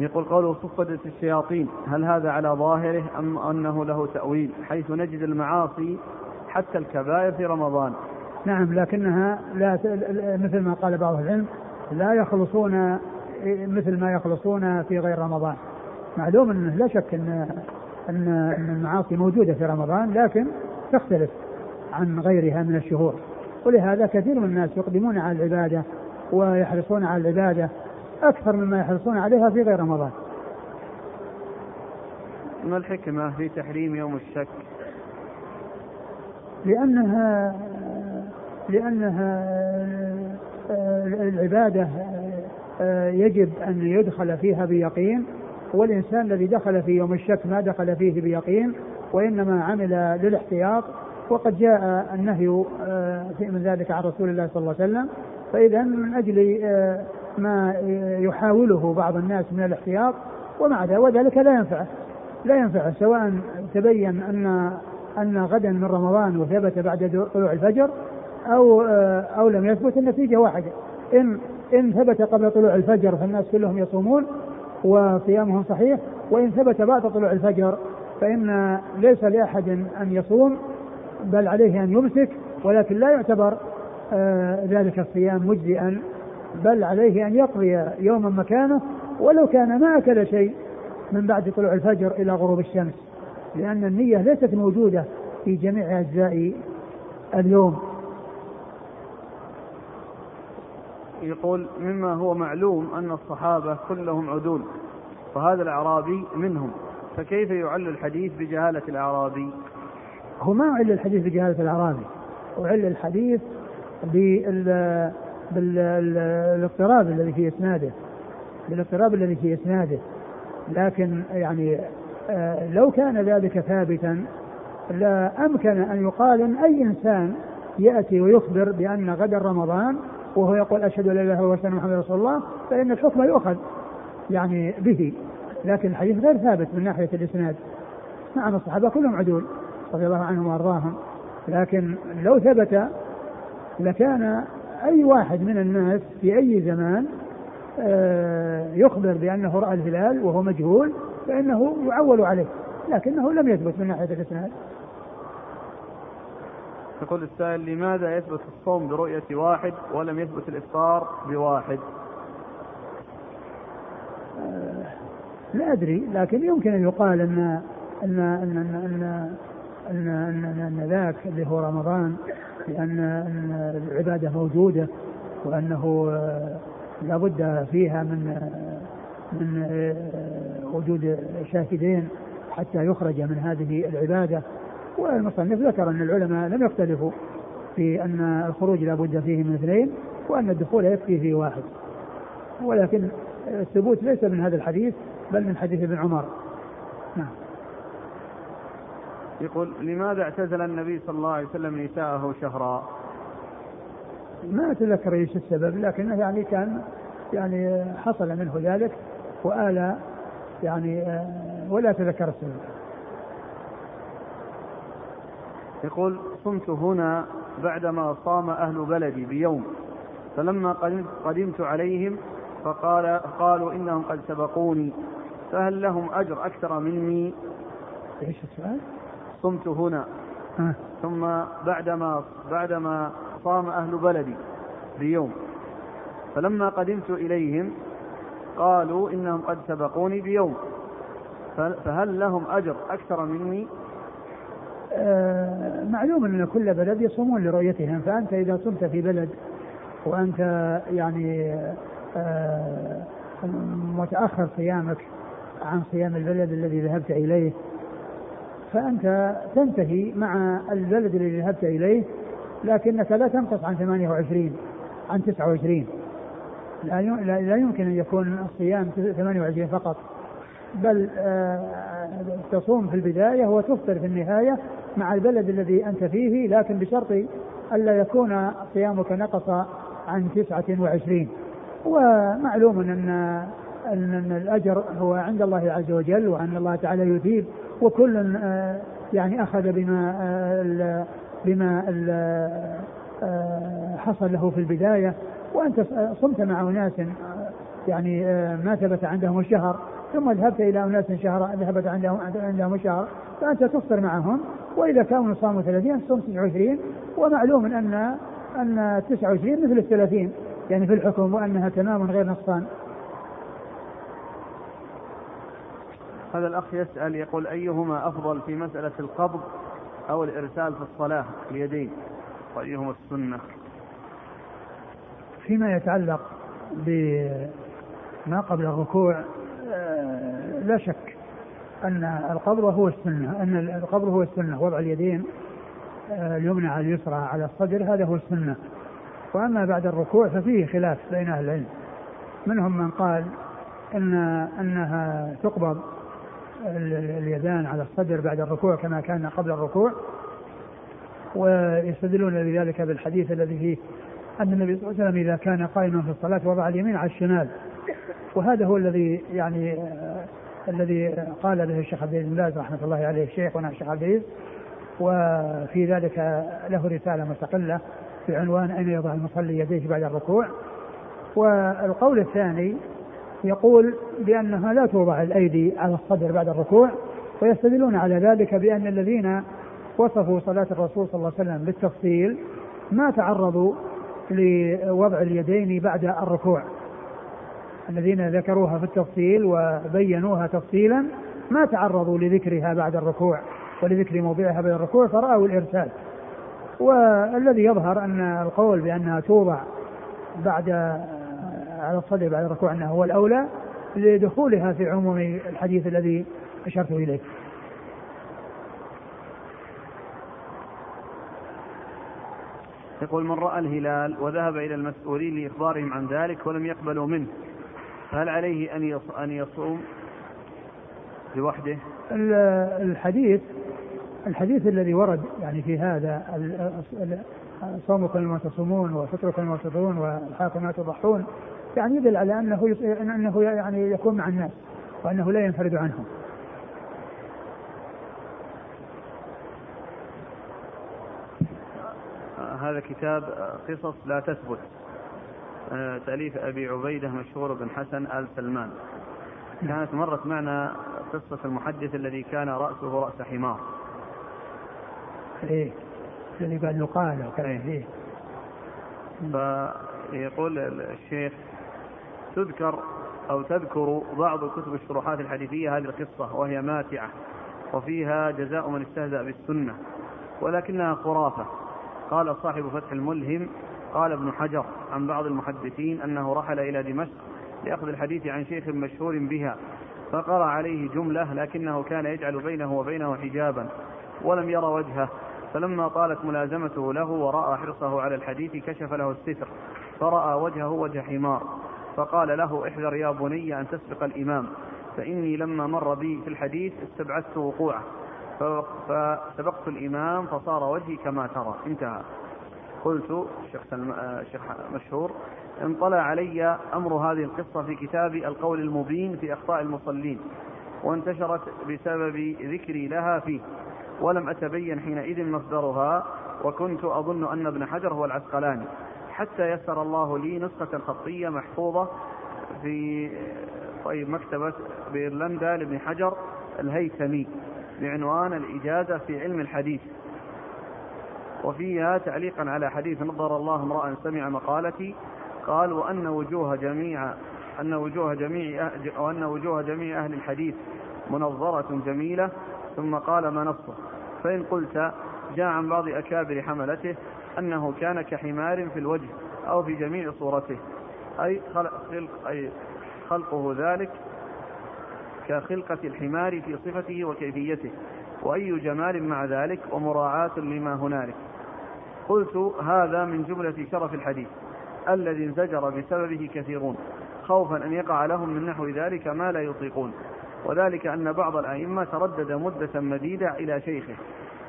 يقول قوله صفدت الشياطين هل هذا على ظاهره أم أنه له تأويل؟ حيث نجد المعاصي حتى الكبائر في رمضان. نعم لكنها لا مثل ما قال بعض العلم لا يخلصون مثل ما يخلصون في غير رمضان. معلوم أنه لا شك ان أن المعاصي موجودة في رمضان لكن تختلف عن غيرها من الشهور. ولهذا كثير من الناس يقدمون على العبادة ويحرصون على العبادة أكثر مما يحرصون عليها في غير رمضان. ما الحكمة في تحريم يوم الشك؟ لأنها لأنها العبادة يجب أن يدخل فيها بيقين والإنسان الذي دخل في يوم الشك ما دخل فيه بيقين وإنما عمل للاحتياط وقد جاء النهي من ذلك عن رسول الله صلى الله عليه وسلم. فإذا من أجل ما يحاوله بعض الناس من الاحتياط ومع ذلك وذلك لا ينفعه لا ينفعه سواء تبين أن أن غدا من رمضان وثبت بعد طلوع الفجر أو أو لم يثبت النتيجة واحدة. إن إن ثبت قبل طلوع الفجر فالناس كلهم يصومون وصيامهم صحيح وإن ثبت بعد طلوع الفجر فإن ليس لأحد أن يصوم بل عليه أن يمسك ولكن لا يعتبر آه، ذلك الصيام مجزئا. بل عليه أن يقضي يوما مكانه ولو كان ما أكل شيء من بعد طلوع الفجر إلى غروب الشمس لأن النية ليست موجودة في جميع أجزاء اليوم. يقول مما هو معلوم أن الصحابة كلهم عدول فهذا الأعرابي منهم فكيف يعل الحديث بجهالة الأعرابي؟ هو ما أعل الحديث بجهالة الأعرابي أعل الحديث بال بالاضطراب الذي في إسناده بالاضطراب الذي في إسناده. لكن يعني آه، لو كان ذلك ثابتا لا أمكن أن يقال إن أي إنسان يأتي ويخبر بأن غدا رمضان وهو يقول أشهد أن لا إله إلا الله محمد رسول الله فإن الحكم يؤخذ يعني به. لكن الحديث غير ثابت من ناحية الإسناد. نعم الصحابة كلهم عدول رضي الله عنهم وأرضاهم. لكن لو ثبت لكان أي واحد من الناس في أي زمان آه، يخبر بأنه رأى الهلال وهو مجهول فإنه يعول عليه لكنه لم يثبت من ناحية الإسناد يقول السائل لماذا يثبت الصوم برؤية واحد ولم يثبت الإفطار بواحد؟ آه، لا أدري لكن يمكن أن يقال أن أن أن أن أن أن, أن, أن, أن ذاك اللي هو رمضان لأن أن العبادة موجودة وأنه آه، لابد فيها من من وجود شاهدين حتى يخرج من هذه العبادة. والمصنف ذكر أن العلماء لم يختلفوا في أن الخروج لا بد فيه من اثنين وأن الدخول يكفي فيه واحد. ولكن الثبوت ليس من هذا الحديث بل من حديث ابن عمر. يقول لماذا اعتزل النبي صلى الله عليه وسلم نساءه شهرا؟ ما اتذكر إيش السبب لكنه يعني كان يعني حصل منه ذلك وآل يعني ولا اتذكر السبب. يقول صمت هنا بعدما صام أهل بلدي بيوم فلما قدمت عليهم فقال قالوا إنهم قد سبقوني فهل لهم أجر أكثر مني إيش السؤال؟ صمت هنا آه. ثم بعدما بعدما صام أهل بلدي بيوم فلما قدمت إليهم قالوا إنهم قد سبقوني بيوم فهل لهم أجر أكثر مني آه، معلوم أن كل بلد يصومون لرؤيتهم فأنت إذا صمت في بلد وأنت يعني آه، متأخر صيامك عن صيام البلد الذي ذهبت إليه فأنت تنتهي مع البلد الذي ذهبت إليه لكنك لا تنقص عن 28 عن 29 لا يمكن أن يكون الصيام 28 فقط. بل آه، تصوم في البداية وتفطر في النهاية مع البلد الذي أنت فيه لكن بشرط ألا يكون صيامك نقص عن تسعة وعشرين. ومعلوم أن أن الأجر هو عند الله عز وجل وأن الله تعالى يثيب وكل آه، يعني أخذ بما آه، بما آه، حصل له في البداية. وأنت صمت مع أناس يعني ما ثبت عندهم الشهر ثم ذهبت إلى أناس شهر ذهبت عندهم عندهم الشهر فأنت تفطر معهم. وإذا كانوا صاموا 30 تصوم 29 ومعلوم أن أن 29 مثل ال 30 يعني في الحكم وأنها تمام غير نقصان. هذا الأخ يسأل يقول أيهما أفضل في مسألة القبض أو الإرسال في الصلاة؟ اليدين. وأيهما السنة؟ فيما يتعلق بما قبل الركوع آه، لا شك أن القبض هو السنة أن القبض هو السنة. وضع اليدين آه، اليمنى على اليسرى على الصدر هذا هو السنة. وأما بعد الركوع ففيه خلاف بين أهل العلم. منهم من قال أن أنها تقبض اليدان على الصدر بعد الركوع كما كان قبل الركوع ويستدلون لذلك بالحديث الذي فيه أن النبي صلى الله عليه وسلم إذا كان قائما في الصلاة وضع اليمين على الشمال. وهذا هو الذي يعني آه، الذي قال به الشيخ عبد باز رحمة الله عليه الشيخ وأنا الشيخ عبد العزيز. وفي ذلك له رسالة مستقلة بعنوان أين يضع المصلي يديه بعد الركوع. والقول الثاني يقول بأنها لا توضع الأيدي على الصدر بعد الركوع ويستدلون على ذلك بأن الذين وصفوا صلاة الرسول صلى الله عليه وسلم بالتفصيل ما تعرضوا لوضع اليدين بعد الركوع. الذين ذكروها في التفصيل وبينوها تفصيلا ما تعرضوا لذكرها بعد الركوع ولذكر موضعها بعد الركوع فرأوا الإرسال. والذي يظهر أن القول بأنها توضع بعد على الصدر بعد الركوع أنه هو الأولى لدخولها في عموم الحديث الذي أشرت إليه يقول من رأى الهلال وذهب إلى المسؤولين لإخبارهم عن ذلك ولم يقبلوا منه فهل عليه أن أن يصوم لوحده؟ الحديث الحديث الذي ورد يعني في هذا صومكم لما تصومون وفطركم لما تفطرون والحاكم ما تضحون يعني يدل على أنه أنه يعني يكون مع الناس وأنه لا ينفرد عنهم. هذا كتاب قصص لا تثبت تأليف أبي عبيدة مشهور بن حسن آل سلمان كانت مرت معنا قصة المحدث الذي كان رأسه رأس حمار إيه الذي قال يقال وكذا إيه. فيقول الشيخ تذكر أو تذكر بعض كتب الشروحات الحديثية هذه القصة وهي ماتعة وفيها جزاء من استهزأ بالسنة ولكنها خرافة. قال صاحب فتح الملهم قال ابن حجر عن بعض المحدثين أنه رحل إلى دمشق لأخذ الحديث عن شيخ مشهور بها فقرأ عليه جملة لكنه كان يجعل بينه وبينه حجابا ولم ير وجهه. فلما طالت ملازمته له ورأى حرصه على الحديث كشف له الستر فرأى وجهه وجه حمار. فقال له احذر يا بني أن تسبق الإمام فإني لما مر بي في الحديث استبعدت وقوعه فسبقت الإمام فصار وجهي كما ترى. انتهى. قلت الشيخ الشيخ مشهور انطلع علي أمر هذه القصة في كتاب القول المبين في أخطاء المصلين وانتشرت بسبب ذكري لها فيه ولم أتبين حينئذ مصدرها وكنت أظن أن ابن حجر هو العسقلاني. حتى يسر الله لي نسخة خطية محفوظة في طيب مكتبة بإيرلندا لابن حجر الهيثمي بعنوان الإجازة في علم الحديث. وفيها تعليقا على حديث نظر الله امرأ سمع مقالتي قال وأن وجوه جميع أن وجوه جميع وأن وجوه جميع أهل الحديث منظرة جميلة. ثم قال ما نصه؟ فإن قلت جاء عن بعض أكابر حملته أنه كان كحمار في الوجه أو في جميع صورته. أي خلق, أي خلقه ذلك كخلقة الحمار في صفته وكيفيته. وأي جمال مع ذلك ومراعاة لما هنالك. قلت هذا من جملة شرف الحديث الذي انزجر بسببه كثيرون. خوفا أن يقع لهم من نحو ذلك ما لا يطيقون. وذلك أن بعض الأئمة تردد مدة مديدة إلى شيخه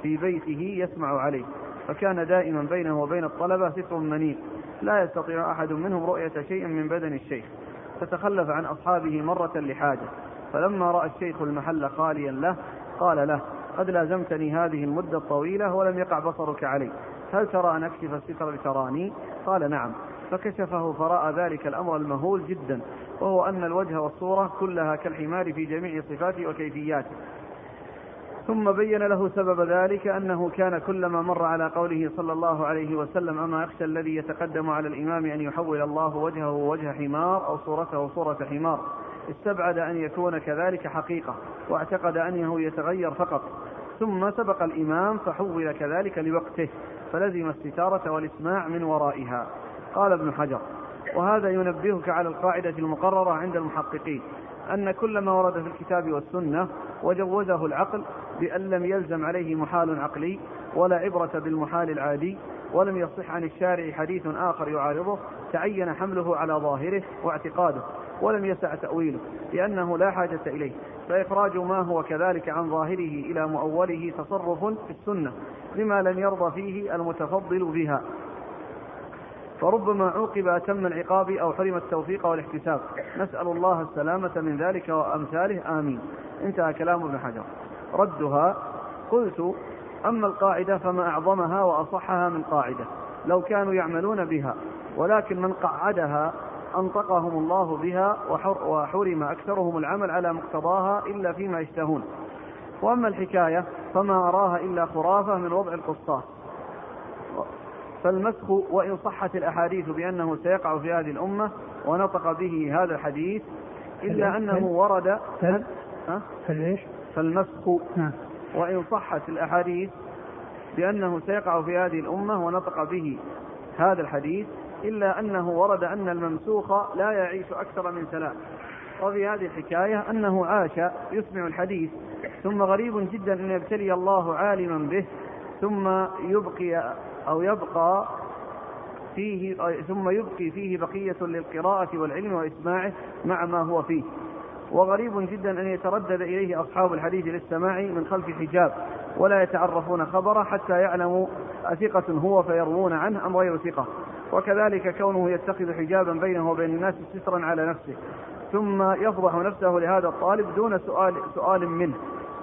في بيته يسمع عليه. فكان دائما بينه وبين الطلبة ستر منيع. لا يستطيع أحد منهم رؤية شيء من بدن الشيخ. فتخلف عن أصحابه مرة لحاجة. فلما رأى الشيخ المحل خاليا له قال له قد لازمتني هذه المدة الطويلة ولم يقع بصرك علي. هل ترى أن أكشف الستر لتراني قال نعم. فكشفه فرأى ذلك الأمر المهول جدا وهو أن الوجه والصورة كلها كالحمار في جميع صفاته وكيفياته. ثم بين له سبب ذلك أنه كان كلما مر على قوله صلى الله عليه وسلم أما يخشى الذي يتقدم على الإمام أن يحول الله وجهه وجه حمار أو صورته صورة حمار. استبعد أن يكون كذلك حقيقة واعتقد أنه يتغير فقط. ثم سبق الإمام فحول كذلك لوقته فلزم الستارة والإسماع من ورائها. قال ابن حجر وهذا ينبهك على القاعدة المقررة عند المحققين أن كل ما ورد في الكتاب والسنة وجوزه العقل بأن لم يلزم عليه محال عقلي ولا عبرة بالمحال العادي ولم يصح عن الشارع حديث آخر يعارضه تعين حمله على ظاهره واعتقاده ولم يسع تأويله لأنه لا حاجة إليه فإخراج ما هو كذلك عن ظاهره إلى مؤوله تصرف في السنة لما لم يرضى فيه المتفضل بها. فربما عوقب أتم العقاب أو حرم التوفيق والاحتساب. نسأل الله السلامة من ذلك وأمثاله. آمين. انتهى كلام ابن حجر. ردها قلت أما القاعدة فما أعظمها وأصحها من قاعدة لو كانوا يعملون بها ولكن من قعدها أنطقهم الله بها وحرم أكثرهم العمل على مقتضاها إلا فيما يشتهون. وأما الحكاية فما أراها إلا خرافة من وضع القسطاس فالمسخ وإن صحت الأحاديث بأنه سيقع في هذه الأمة ونطق به هذا الحديث إلا أنه ورد فل فالإيش؟ فالمسخ وإن صحت الأحاديث بأنه سيقع في هذه الأمة ونطق به هذا الحديث إلا أنه ورد أن الممسوخ لا يعيش أكثر من ثلاث وفي هذه الحكاية أنه عاش يسمع الحديث ثم غريب جدا أن يبتلي الله عالما به ثم يبقي أو يبقى فيه ثم يبقي فيه بقية للقراءة والعلم وإسماعه مع ما هو فيه. وغريب جدا أن يتردد إليه أصحاب الحديث للسماع من خلف حجاب ولا يتعرفون خبره حتى يعلموا أثقة هو فيروون عنه أم غير ثقة. وكذلك كونه يتخذ حجابا بينه وبين الناس سترا على نفسه. ثم يفضح نفسه لهذا الطالب دون سؤال سؤال منه.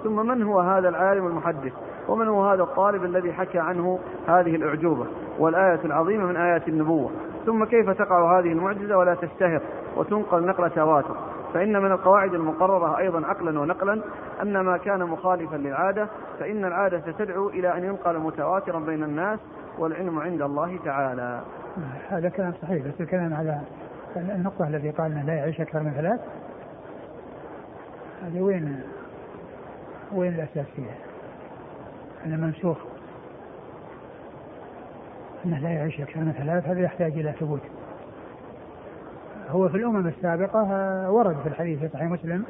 ثم من هو هذا العالم المحدث؟ ومن هو هذا الطالب الذي حكى عنه هذه الأعجوبة والآية العظيمة من آيات النبوة؟ ثم كيف تقع هذه المعجزة ولا تشتهر وتنقل نقل تواتر؟ فإن من القواعد المقررة أيضا عقلا ونقلا أن ما كان مخالفا للعادة فإن العادة ستدعو إلى أن ينقل متواترا بين الناس والعلم عند الله تعالى. هذا كلام صحيح بس الكلام على النقطة التي قال لا يعيش أكثر من ثلاث. هذه وين وين الأساس فيها؟ أنا منسوخ. أنه لا يعيش أكثر من ثلاث هذا يحتاج إلى ثبوت. هو في الأمم السابقة ورد في الحديث في صحيح مسلم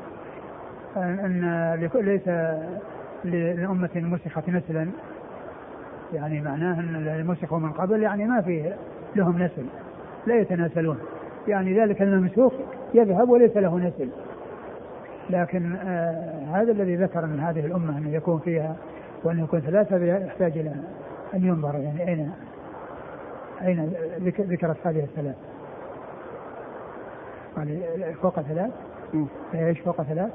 أن ليس لأمة مسخت نسلا. يعني معناه أن المسخوا من قبل يعني ما فيه لهم نسل لا يتناسلون يعني ذلك الممسوخ يذهب وليس له نسل. لكن آه هذا الذي ذكر من هذه الأمة أنه يكون فيها وأن يكون ثلاثة يحتاج إلى أن ينظر يعني أين أين ذكرت هذه الثلاث يعني فوق ثلاث إيش فوق ثلاث؟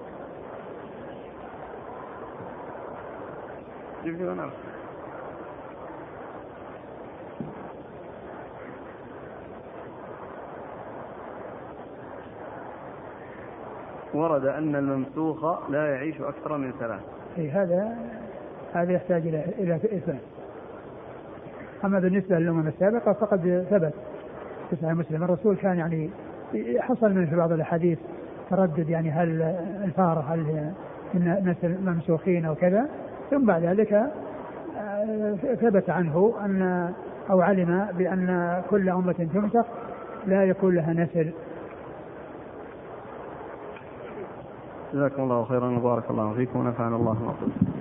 ورد أن الممسوخ لا يعيش أكثر من ثلاث. أي هذا هذا يحتاج إلى إلى إثبات. أما بالنسبة للأمم السابقة فقد ثبت في مسلم الرسول كان يعني حصل من في بعض الأحاديث تردد يعني هل الفارة هل مثل ممسوخين أو كذا ثم بعد ذلك آه، ثبت عنه أن أو علم بأن كل أمة تمسخ لا يكون لها نسل. جزاكم الله خيرا وبارك الله فيكم ونفعنا الله ما قلت